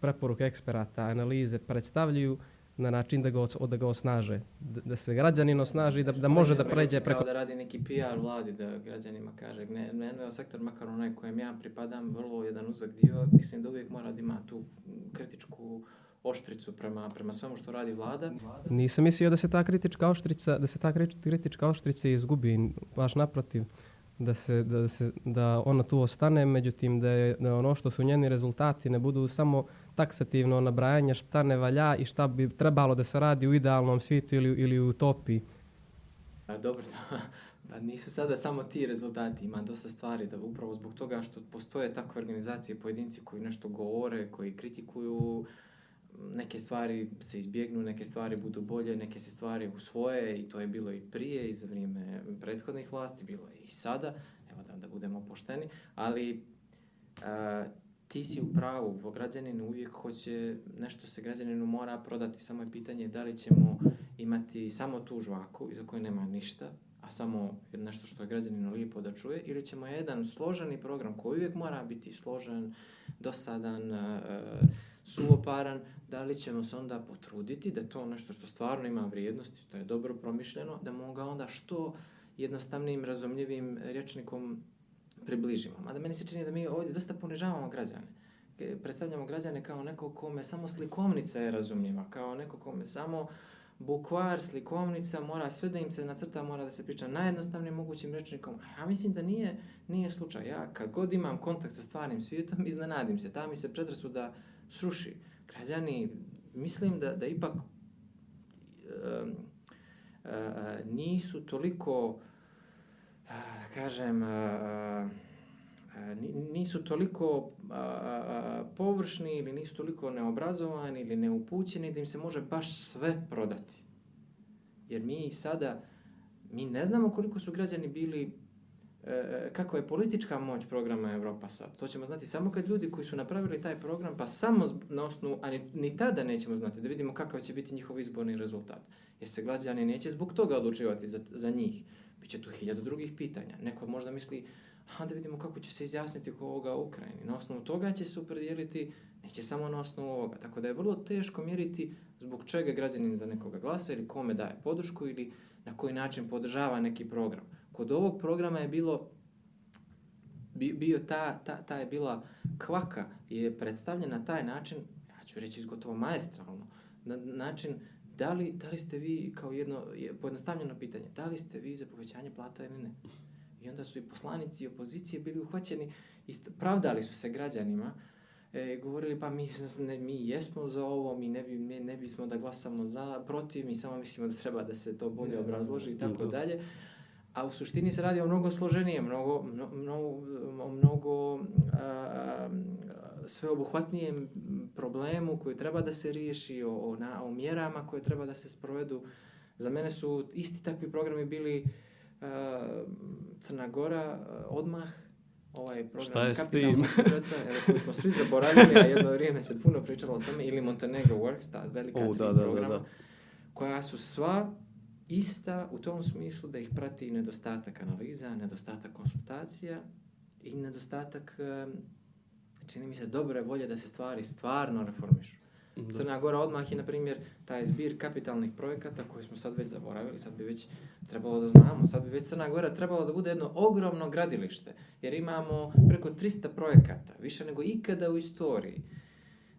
S3: preporuke eksperata, analize predstavljaju na način da ga, da ga osnaže. Da, da se građanin osnaži, da, da može da pređe preko...
S2: Kao da radi neki PR vladi, da građanima kaže, ne, NVO sektor, makar onaj kojem ja pripadam, vrlo jedan uzak dio, mislim da uvijek mora da ima tu kritičku oštricu prema, prema svemu što radi vlada.
S3: Nisam mislio da se ta kritička oštrica, da se ta kritička oštrica izgubi, baš naprotiv da se da se da ona tu ostane međutim da je da ono što su njeni rezultati ne budu samo taksativno nabrajanje šta ne valja i šta bi trebalo da se radi u idealnom svijetu ili, ili u utopiji.
S2: A, dobro, to, pa nisu sada samo ti rezultati, ima dosta stvari da upravo zbog toga što postoje takve organizacije, pojedinci koji nešto govore, koji kritikuju, neke stvari se izbjegnu, neke stvari budu bolje, neke se stvari usvoje i to je bilo i prije i za vrijeme prethodnih vlasti, bilo je i sada, evo da, da budemo pošteni, ali a, ti si u pravu, građanin uvijek hoće, nešto se građaninu mora prodati, samo je pitanje da li ćemo imati samo tu žvaku iza koje nema ništa, a samo nešto što je građaninu lijepo da čuje, ili ćemo jedan složeni program koji uvijek mora biti složen, dosadan, uh, suvoparan, da li ćemo se onda potruditi da to nešto što stvarno ima vrijednost, što je dobro promišljeno, da mu ga onda što jednostavnijim, razumljivim rječnikom približimo. Mada meni se čini da mi ovdje dosta ponižavamo građane. Predstavljamo građane kao neko kome samo slikovnica je razumljiva, kao neko kome samo bukvar, slikovnica, mora sve da im se nacrta, mora da se priča najjednostavnijim mogućim rečnikom. Ja mislim da nije, nije slučaj. Ja kad god imam kontakt sa stvarnim svijetom, iznenadim se. Ta mi se predrasuda sruši. Građani, mislim da, da ipak um, uh, nisu toliko da kažem, nisu toliko površni ili nisu toliko neobrazovani ili neupućeni da im se može baš sve prodati. Jer mi sada, mi ne znamo koliko su građani bili, e, kakva je politička moć programa Evropa sad. To ćemo znati samo kad ljudi koji su napravili taj program, pa samo na osnovu, a ni, ni tada nećemo znati, da vidimo kakav će biti njihov izborni rezultat. Jer se građani neće zbog toga odlučivati za, za njih Biće tu hiljadu drugih pitanja. Neko možda misli, a da vidimo kako će se izjasniti oko ovoga u Ukrajini. Na osnovu toga će se upredijeliti, neće samo na osnovu ovoga. Tako da je vrlo teško mjeriti zbog čega građanin za nekoga glasa ili kome daje podršku ili na koji način podržava neki program. Kod ovog programa je bilo bio ta, ta, ta je bila kvaka je predstavljena na taj način, ja ću reći gotovo maestralno, na način da li, da li ste vi, kao jedno pojednostavljeno pitanje, da li ste vi za povećanje plata ili ne? I onda su i poslanici opozicije bili uhvaćeni i pravdali su se građanima, e, govorili pa mi, ne, mi jesmo za ovo, mi ne, bi, mi ne bismo da glasamo za, protiv, mi samo mislimo da treba da se to bolje obrazloži i tako dalje. A u suštini se radi o mnogo složenije, mnogo, mnogo, mnogo a, sveobuhvatnijem problemu koji treba da se riješi, o, o, na, o mjerama koje treba da se sprovedu. Za mene su isti takvi programi bili uh, Crna Gora, uh, odmah, ovaj program
S1: Šta je s tim?
S2: Budžeta, evo, koji smo svi zaboravili, a jedno vrijeme se puno pričalo o tome, ili Montenegro Works, ta velika
S1: o, da, da,
S2: programa,
S1: da, da.
S2: koja su sva ista u tom smislu da ih prati nedostatak analiza, nedostatak konsultacija i nedostatak um, čini mi se dobre volje da se stvari stvarno reformišu. Da. Crna Gora odmah je, na primjer, taj zbir kapitalnih projekata koji smo sad već zaboravili, sad bi već trebalo da znamo, sad bi već Crna Gora trebalo da bude jedno ogromno gradilište, jer imamo preko 300 projekata, više nego ikada u istoriji.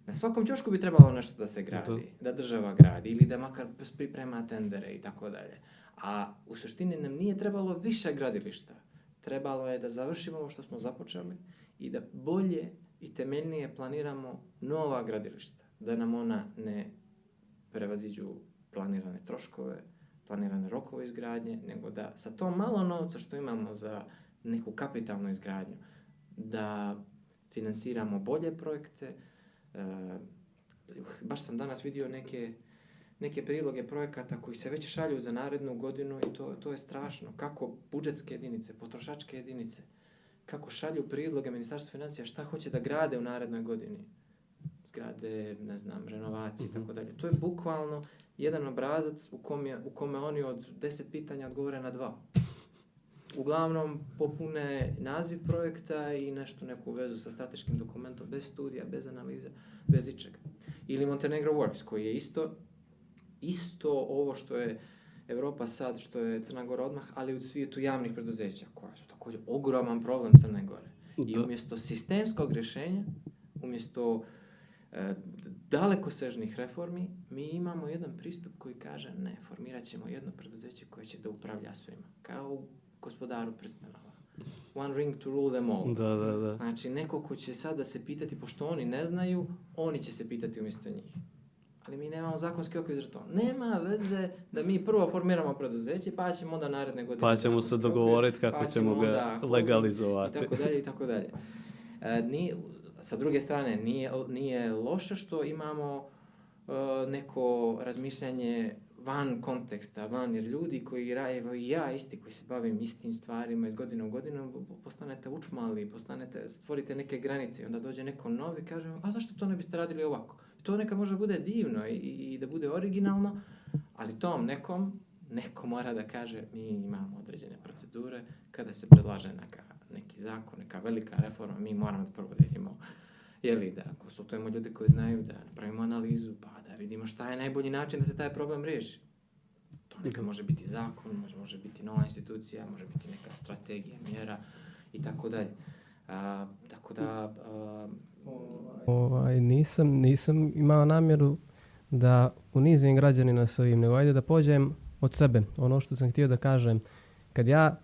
S2: Na svakom ćošku bi trebalo nešto da se gradi, da država gradi, ili da makar priprema tendere i tako dalje. A u suštini nam nije trebalo više gradilišta. Trebalo je da završimo ovo što smo započeli i da bolje i temeljnije planiramo nova gradilišta, da nam ona ne prevaziđu planirane troškove, planirane rokove izgradnje, nego da sa to malo novca što imamo za neku kapitalnu izgradnju, da finansiramo bolje projekte. E, baš sam danas vidio neke, neke priloge projekata koji se već šalju za narednu godinu i to, to je strašno. Kako budžetske jedinice, potrošačke jedinice, kako šalju prijedloge Ministarstva financija šta hoće da grade u narednoj godini. zgrade, ne znam, renovacije i tako dalje. To je bukvalno jedan obrazac u kome, u kome oni od deset pitanja odgovore na dva. Uglavnom popune naziv projekta i nešto neku vezu sa strateškim dokumentom, bez studija, bez analize, bez ičega. Ili Montenegro Works, koji je isto, isto ovo što je Europa sad, što je Crna Gora odmah, ali u svijetu javnih preduzeća, koja su također ogroman problem Crne Gore. I
S1: Da.
S2: umjesto sistemskog rješenja, umjesto e, dalekosežnih reformi, mi imamo jedan pristup koji kaže ne, formirat ćemo jedno preduzeće koje će da upravlja svima. Kao u gospodaru prstenova. One ring to rule them all.
S1: Da, da, da.
S2: Znači, neko ko će sada se pitati, pošto oni ne znaju, oni će se pitati umjesto njih. Ali mi nemamo zakonski okvir za to. Nema veze da mi prvo formiramo preduzeće, pa ćemo onda naredne godine...
S1: Pa ćemo se dogovoriti kako
S2: pa
S1: ćemo ga legalizovati.
S2: I tako dalje, i tako dalje. E, nije, sa druge strane, nije, nije loše što imamo e, neko razmišljanje van konteksta, van, jer ljudi koji evo i ja isti koji se bavim istim stvarima iz godine u godinu, postanete učmali, postanete, stvorite neke granice i onda dođe neko novi i kaže, a zašto to ne biste radili ovako? To neka može bude divno i, i, da bude originalno, ali tom nekom, neko mora da kaže, mi imamo određene procedure, kada se predlaže neka, neki zakon, neka velika reforma, mi moramo da prvo da vidimo je li da konsultujemo ljude koji znaju da napravimo analizu, pa da vidimo šta je najbolji način da se taj problem riješi. To neka može biti zakon, može, može biti nova institucija, može biti neka strategija, mjera i tako dalje. A, tako da, a,
S3: Ovaj, nisam, nisam imao namjeru da unizim građanina s ovim, nego ajde da pođem od sebe. Ono što sam htio da kažem, kad ja,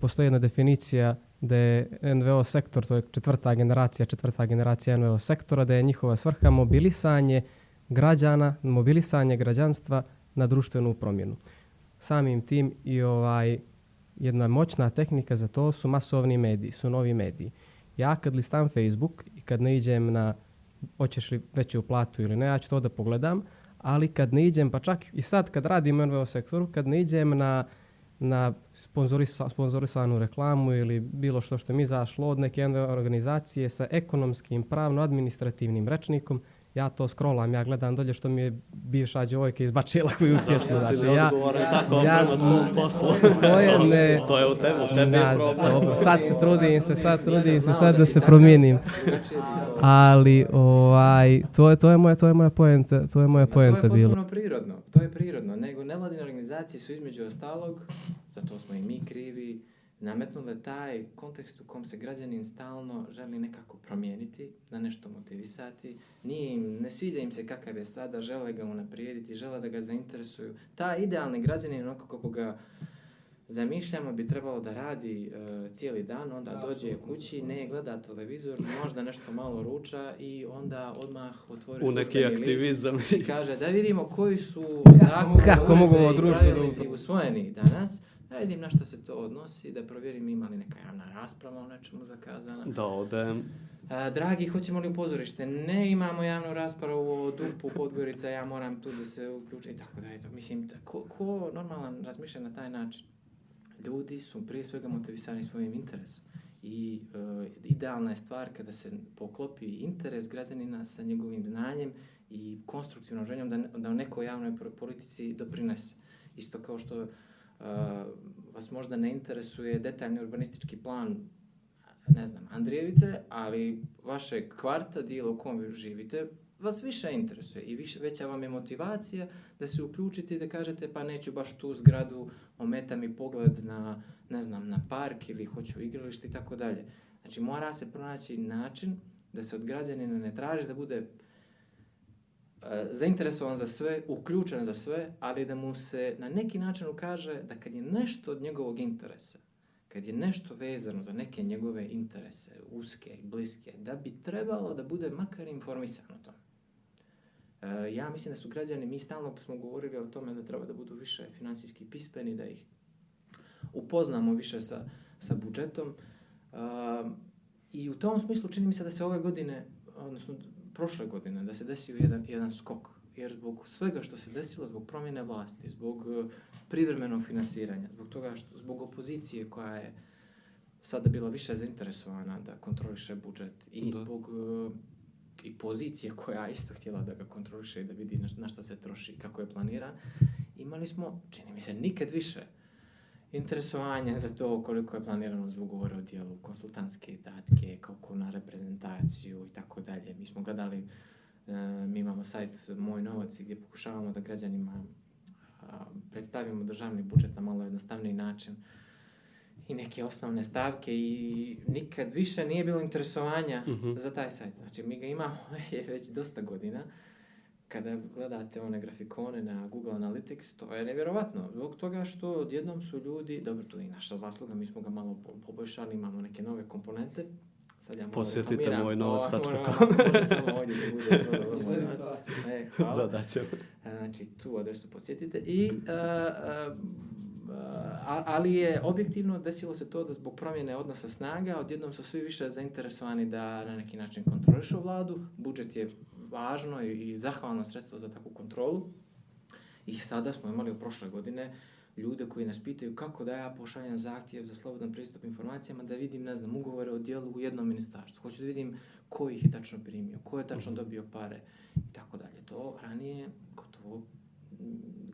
S3: postoji jedna definicija da je NVO sektor, to je četvrta generacija, četvrta generacija NVO sektora, da je njihova svrha mobilisanje građana, mobilisanje građanstva na društvenu promjenu. Samim tim i ovaj jedna moćna tehnika za to su masovni mediji, su novi mediji. Ja kad listam Facebook kad ne iđem na hoćeš li veću platu ili ne, ja ću to da pogledam, ali kad ne iđem, pa čak i sad kad radim u NVO sektoru, kad ne iđem na, na sponzorisa, sponzorisanu reklamu ili bilo što što mi izašlo od neke NVO organizacije sa ekonomskim, pravno-administrativnim rečnikom, ja to scrollam, ja gledam dolje što mi je bivša djevojka izbačila koju pjesmu. Znači, ja,
S1: tako
S3: ja-
S1: prema svom poslu?
S3: to je ne...
S1: To je u tebi, u tebi je problem.
S3: dobro, sad se trudim se, sad trudim se sad
S2: da
S3: da se promijenim.
S2: bilo.
S3: Ali ovaj to je to je moja to je moja poenta, to je moja poenta
S2: to je
S3: bila.
S2: potpuno prirodno, to je prirodno, nego nevladine organizacije su između ostalog, zato smo i mi krivi, nametnule taj kontekst u kom se građanin stalno želi nekako promijeniti, da nešto motivisati, nije im, ne sviđa im se kakav je sada, žele ga unaprijediti, žele da ga zainteresuju. Ta idealni građanin, onako kako ga zamišljamo, bi trebalo da radi e, cijeli dan, onda dođe kući, ne gleda televizor, možda nešto malo ruča i onda odmah otvori
S1: U neki aktivizam.
S2: i kaže da vidimo koji su zakoni,
S3: kako mogu društvo da
S2: usvojeni danas, da vidim na što se to odnosi, da provjerim ima li neka javna rasprava o nečemu zakazana.
S1: Da odem.
S2: A, dragi, hoćemo li u pozorište? Ne imamo javnu raspravu o Dupu, Podgorica, ja moram tu da se uključim i tako da je to. Mislim, ko, ko normalan razmišlja na taj način? Ljudi su prije svega motivisani svojim interesom. I e, idealna je stvar kada se poklopi interes građanina sa njegovim znanjem i konstruktivnom željom da, da u nekoj javnoj politici doprinese. Isto kao što vas možda ne interesuje detaljni urbanistički plan ne znam, Andrijevice, ali vaše kvarta, dijelo u kom vi živite, vas više interesuje i više, veća vam je motivacija da se uključite i da kažete pa neću baš tu zgradu, ometa mi pogled na, ne znam, na park ili hoću igralište i tako dalje. Znači mora se pronaći način da se od građanina ne traži da bude zainteresovan za sve, uključen za sve, ali da mu se na neki način ukaže da kad je nešto od njegovog interesa, kad je nešto vezano za neke njegove interese, uske i bliske, da bi trebalo da bude makar informisan o tome. E, ja mislim da su građani, mi stalno smo govorili o tome da treba da budu više finansijski pispeni, da ih upoznamo više sa, sa budžetom. Um, I u tom smislu čini mi se da se ove godine, odnosno prošle godine, da se desio jedan, jedan skok. Jer zbog svega što se desilo, zbog promjene vlasti, zbog uh, privremenog finansiranja, zbog toga što, zbog opozicije koja je sada bila više zainteresovana da kontroliše budžet i
S1: Da.
S2: zbog uh, i pozicije koja isto htjela da ga kontroliše i da vidi na, na šta se troši, kako je planiran, imali smo, čini mi se, nikad više interesovanja za to koliko je planirano za ugovore o dijelu, konsultantske izdatke, kako na reprezentaciju i tako dalje. Mi smo gledali, e, mi imamo sajt Moj novac gdje pokušavamo da građanima predstavimo državni budžet na malo jednostavniji način i neke osnovne stavke i nikad više nije bilo interesovanja
S1: Mhm.
S2: za taj sajt. Znači, mi ga imamo je već dosta godina. Kada gledate one grafikone na Google Analytics, to je nevjerovatno. Zbog toga što odjednom su ljudi, dobro, to je i naša zasluga, mi smo ga malo po- poboljšali, imamo neke nove komponente. Sad ja
S1: Posjetite
S2: reklamiram.
S1: mojnovac.com.
S2: O, moram malo samo ovdje da bude to dobro, moj novac. E, hvala.
S1: Da, da ćemo.
S2: Znači, tu adresu posjetite. I, uh, uh, a- ali je objektivno desilo se to da zbog promjene odnosa snaga odjednom su svi više zainteresovani da na neki način kontrolišu vladu. Budžet je važno i, zahvalno sredstvo za takvu kontrolu. I sada smo imali u prošle godine ljude koji nas pitaju kako da ja pošaljem zahtjev za slobodan pristup informacijama da vidim, ne znam, ugovore o dijelu u jednom ministarstvu. Hoću da vidim ko ih je tačno primio, ko je tačno dobio pare i tako dalje. To ranije gotovo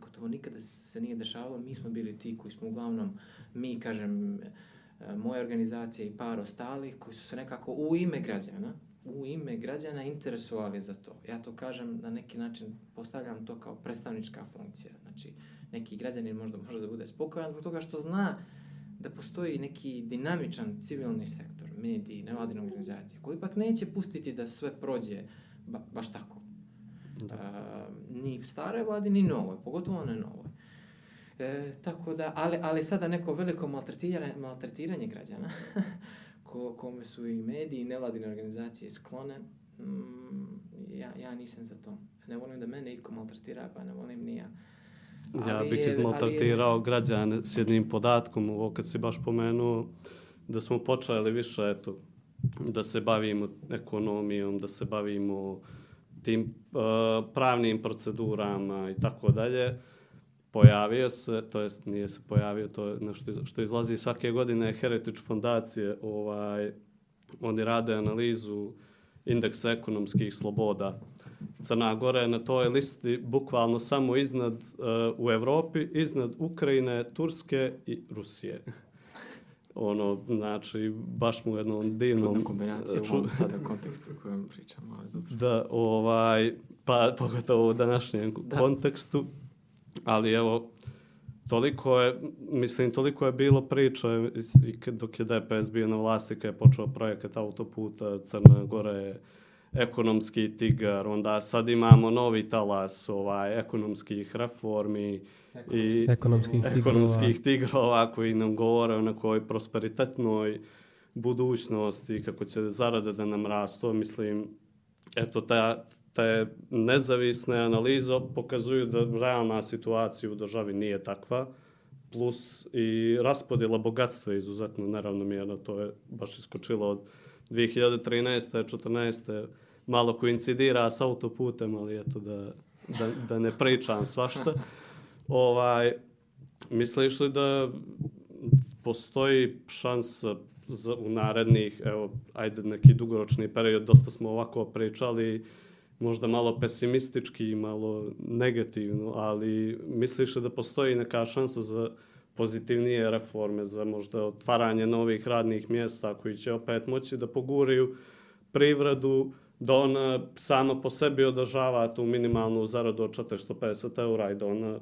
S2: gotovo nikada se nije dešavalo. Mi smo bili ti koji smo uglavnom, mi, kažem, e, moje organizacije i par ostalih koji su se nekako u ime građana, u ime građana interesovali za to. Ja to kažem na neki način, postavljam to kao predstavnička funkcija. Znači, neki građanin možda može da bude spokojan zbog toga što zna da postoji neki dinamičan civilni sektor, mediji, nevladine organizacije, koji ipak neće pustiti da sve prođe ba, baš tako. A, ni staroj vladi, ni novoj, pogotovo ne novoj. E, tako da, ali, ali sada neko veliko maltretiranje, maltretiranje građana, ko, kome su i mediji i nevladine organizacije sklone, mm, ja, ja nisam za to. Ne volim da mene iko maltretira, pa ne volim ni ja.
S1: Ja
S2: Ali
S1: bih
S2: je-
S1: izmaltretirao građane s jednim podatkom, ovo kad si baš pomenuo, da smo počeli više, eto, da se bavimo ekonomijom, da se bavimo tim uh, pravnim procedurama i tako dalje, pojavio se, to jest nije se pojavio, to je nešto što izlazi svake godine Heritage fondacije, ovaj, oni rade analizu indeksa ekonomskih sloboda. Crna Gora je na toj listi bukvalno samo iznad uh, u Evropi, iznad Ukrajine, Turske i Rusije. ono, znači, baš mu u jednom divnom...
S2: Čudna kombinacija u
S1: ču-
S2: ovom sada kontekstu u kojem pričamo, ali dobro.
S1: da, ovaj, pa pogotovo u današnjem
S2: Da.
S1: kontekstu, ali evo, toliko je, mislim, toliko je bilo priča dok je DPS bio na vlasti, kad je počeo projekat autoputa, Crna Gora je ekonomski tigar, onda sad imamo novi talas ovaj, ekonomskih reformi i
S3: Ekonomskih tigrova.
S1: ekonomskih tigrova koji nam govore o nekoj prosperitetnoj budućnosti, kako će zarade da nam rastu. Mislim, eto, ta, te nezavisne analize pokazuju da realna situacija u državi nije takva, plus i raspodjela bogatstva je izuzetno neravnomjerna, to je baš iskočilo od 2013. 14. malo koincidira s autoputem, ali eto da, da, da ne pričam svašta. Ovaj, misliš li da postoji šansa za, u narednih, evo, ajde neki dugoročni period, dosta smo ovako pričali, možda malo pesimistički, malo negativno, ali misliš li da postoji neka šansa za pozitivnije reforme, za možda otvaranje novih radnih mjesta koji će opet moći da poguraju privredu, da ona sama po sebi održava tu minimalnu zaradu od 450 eura i da ona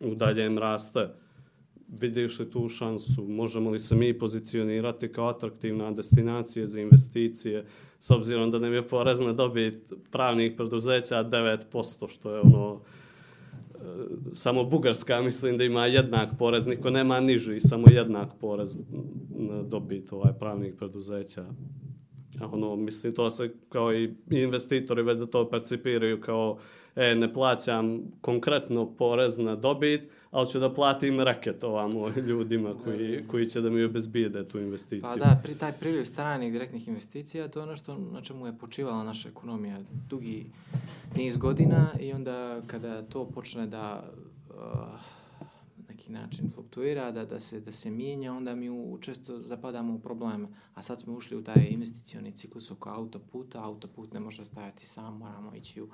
S1: u daljem raste. Vidiš li tu šansu? Možemo li se mi pozicionirati kao atraktivna destinacija za investicije s obzirom da nam je porezna dobit pravnih preduzeća 9%, što je ono e, samo Bugarska mislim da ima jednak porez, niko nema niži, samo jednak porez na dobit ovaj pravnih preduzeća. Ono, mislim, to se kao i investitori već da to percipiraju kao e, ne plaćam konkretno porez na dobit, ali ću da platim reket ovamo ljudima koji, koji će da mi obezbijede tu investiciju.
S2: Pa da, pri, taj priljev stranih direktnih investicija, to je ono što, na čemu je počivala naša ekonomija dugi niz godina i onda kada to počne da uh, neki način fluktuira, da, da, se, da se mijenja, onda mi u, često zapadamo u probleme. A sad smo ušli u taj investicioni ciklus oko autoputa, autoput ne može stajati sam, moramo ići u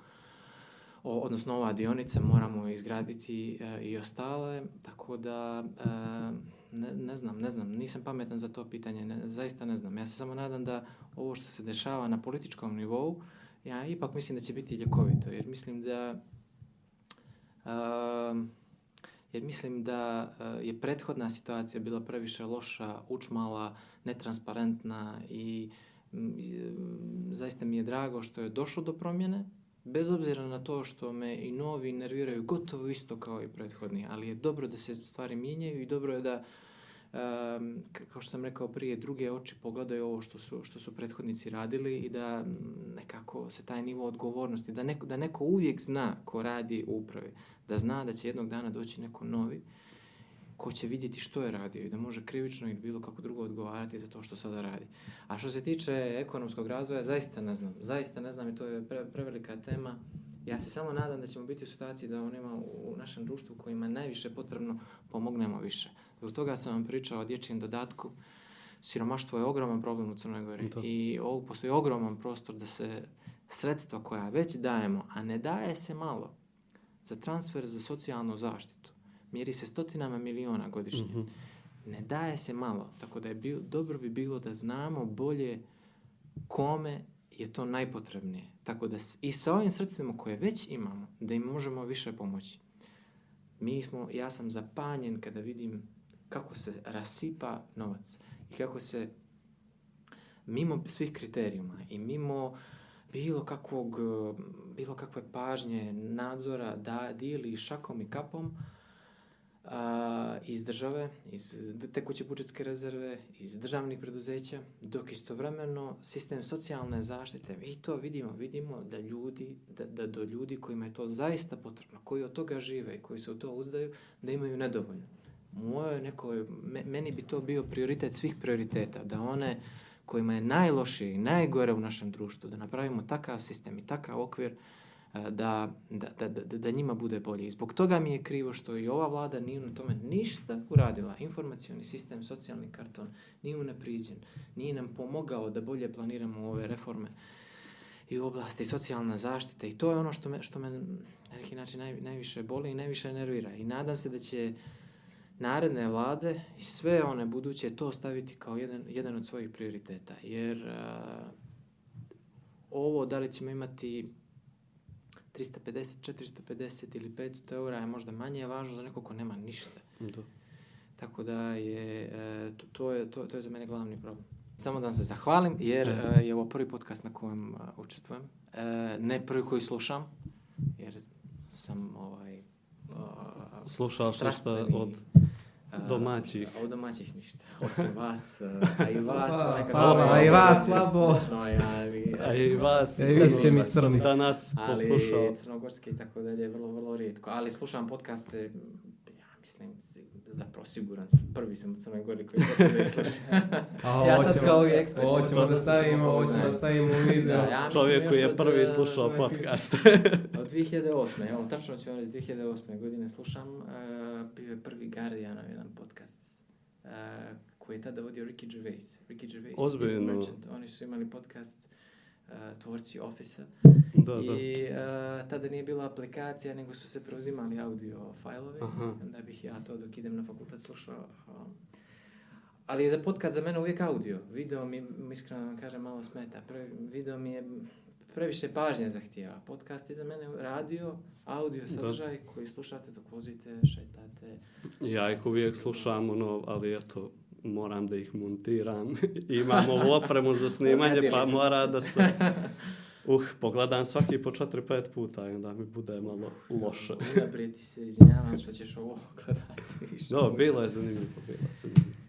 S2: odnosno ova dionica moramo izgraditi e, i ostale, tako da e, ne, ne znam, ne znam, nisam pametan za to pitanje, ne, zaista ne znam. Ja se samo nadam da ovo što se dešava na političkom nivou, ja ipak mislim da će biti ljekovito, jer mislim da e, jer mislim da e, je prethodna situacija bila previše loša, učmala, netransparentna i m, zaista mi je drago što je došlo do promjene, bez obzira na to što me i novi nerviraju gotovo isto kao i prethodni, ali je dobro da se stvari mijenjaju i dobro je da um, kao što sam rekao prije, druge oči pogledaju ovo što su, što su prethodnici radili i da nekako se taj nivo odgovornosti, da neko, da neko uvijek zna ko radi u upravi, da zna da će jednog dana doći neko novi ko će vidjeti što je radio i da može krivično ili bilo kako drugo odgovarati za to što sada radi. A što se tiče ekonomskog razvoja, zaista ne znam. Zaista ne znam i to je pre, prevelika tema. Ja se samo nadam da ćemo biti u situaciji da onima u našem društvu kojima najviše potrebno pomognemo više. Zbog toga sam vam pričao o dječjem dodatku. Siromaštvo je ogroman problem u Crnoj Gori
S1: Da.
S2: i ovo postoji ogroman prostor da se sredstva koja već dajemo, a ne daje se malo, za transfer za socijalnu zaštitu, mjeri se stotinama miliona godišnje,
S1: Mhm.
S2: ne daje se malo, tako da je bil, dobro bi bilo da znamo bolje kome je to najpotrebnije. Tako da i sa ovim sredstvima koje već imamo, da im možemo više pomoći. Mi smo, ja sam zapanjen kada vidim kako se rasipa novac i kako se mimo svih kriterijuma i mimo bilo kakvog, bilo kakve pažnje, nadzora da dijeli šakom i kapom a, iz države, iz tekuće budžetske rezerve, iz državnih preduzeća, dok istovremeno sistem socijalne zaštite, i to vidimo, vidimo da ljudi, da, da do ljudi kojima je to zaista potrebno, koji od toga žive i koji se u to uzdaju, da imaju nedovoljno. Moje neko, me- meni bi to bio prioritet svih prioriteta, da one kojima je najlošije i najgore u našem društvu, da napravimo takav sistem i takav okvir e, da, da, da, da, da njima bude bolje. I zbog toga mi je krivo što i ova vlada nije na tome ništa uradila. Informacioni sistem, socijalni karton nije unapriđen, nije nam pomogao da bolje planiramo ove reforme i u oblasti socijalna zaštita i to je ono što me, što me na neki način naj, najviše boli i najviše nervira. I nadam se da će naredne vlade i sve one buduće to staviti kao jedan, jedan od svojih prioriteta. Jer a, ovo da li ćemo imati 350, 450 ili 500 eura je možda manje važno za nekog ko nema ništa.
S1: Da.
S2: Tako da je, e, to, to, je, to, to je za mene glavni problem. Samo da vam se zahvalim jer
S1: E.
S2: e, je ovo prvi podcast na kojem e, učestvujem. E, ne prvi koji slušam jer sam ovaj a,
S1: Slušaš ništa
S2: strastveni,
S1: od
S2: a,
S1: domaćih?
S2: Od domaćih ništa. Osim vas, a i vas
S3: Pa,
S2: ponekad.
S3: pa,
S2: volim,
S3: a i vas
S2: ali-
S3: slabo.
S2: Ali,
S1: A i vas,
S3: E, vi ste mi
S1: sam
S3: crni.
S1: danas
S2: ali
S1: poslušao.
S2: crnogorski i tako dalje, vrlo, vrlo rijetko. Ali slušam podcaste, ja mislim, zapravo siguran sam, prvi sam u Crnoj Gori koji to da sluša. Ja sad kao i ekspert,
S3: Ovo
S2: sad
S3: ćemo da
S2: da
S3: stavimo, ovo ćemo
S2: samopoznajem.
S3: da stavimo u video.
S2: Da, ja
S1: Čovjek koji je
S2: od,
S1: prvi
S2: e,
S1: slušao
S2: ove-
S1: podcast.
S2: Od 2008. Evo, tačno ću vam reći, 2008. godine slušam, uh, bio je prvi Guardianov jedan podcast uh, koji je tada vodio Ricky Gervais. Ricky Gervais
S1: Ozbiljno.
S2: Oni su imali podcast uh, tvorci Office-a
S1: Da, da.
S2: i uh, tada nije bila aplikacija, nego su se preuzimali audio fajlovi.
S1: Aha.
S2: Onda bih ja to dok idem na fakultet slušao. um, ali je za podcast za mene uvijek audio. Video mi, iskreno vam kažem, malo smeta. Pre, video mi je previše pažnje zahtijeva. Podcast je za mene radio, audio sadržaj koji slušate dok vozite, šetate.
S1: Ja ih uvijek slušam, ono, ali eto, moram da ih montiram. Imam ovu opremu za snimanje, pa mora da se... Uh, pogledam svaki po 4-5 puta i onda mi bude malo loše.
S2: Unaprijed ti se izvinjavam što ćeš ovo gledati više.
S1: No, bilo je zanimljivo, bilo je zanimljivo.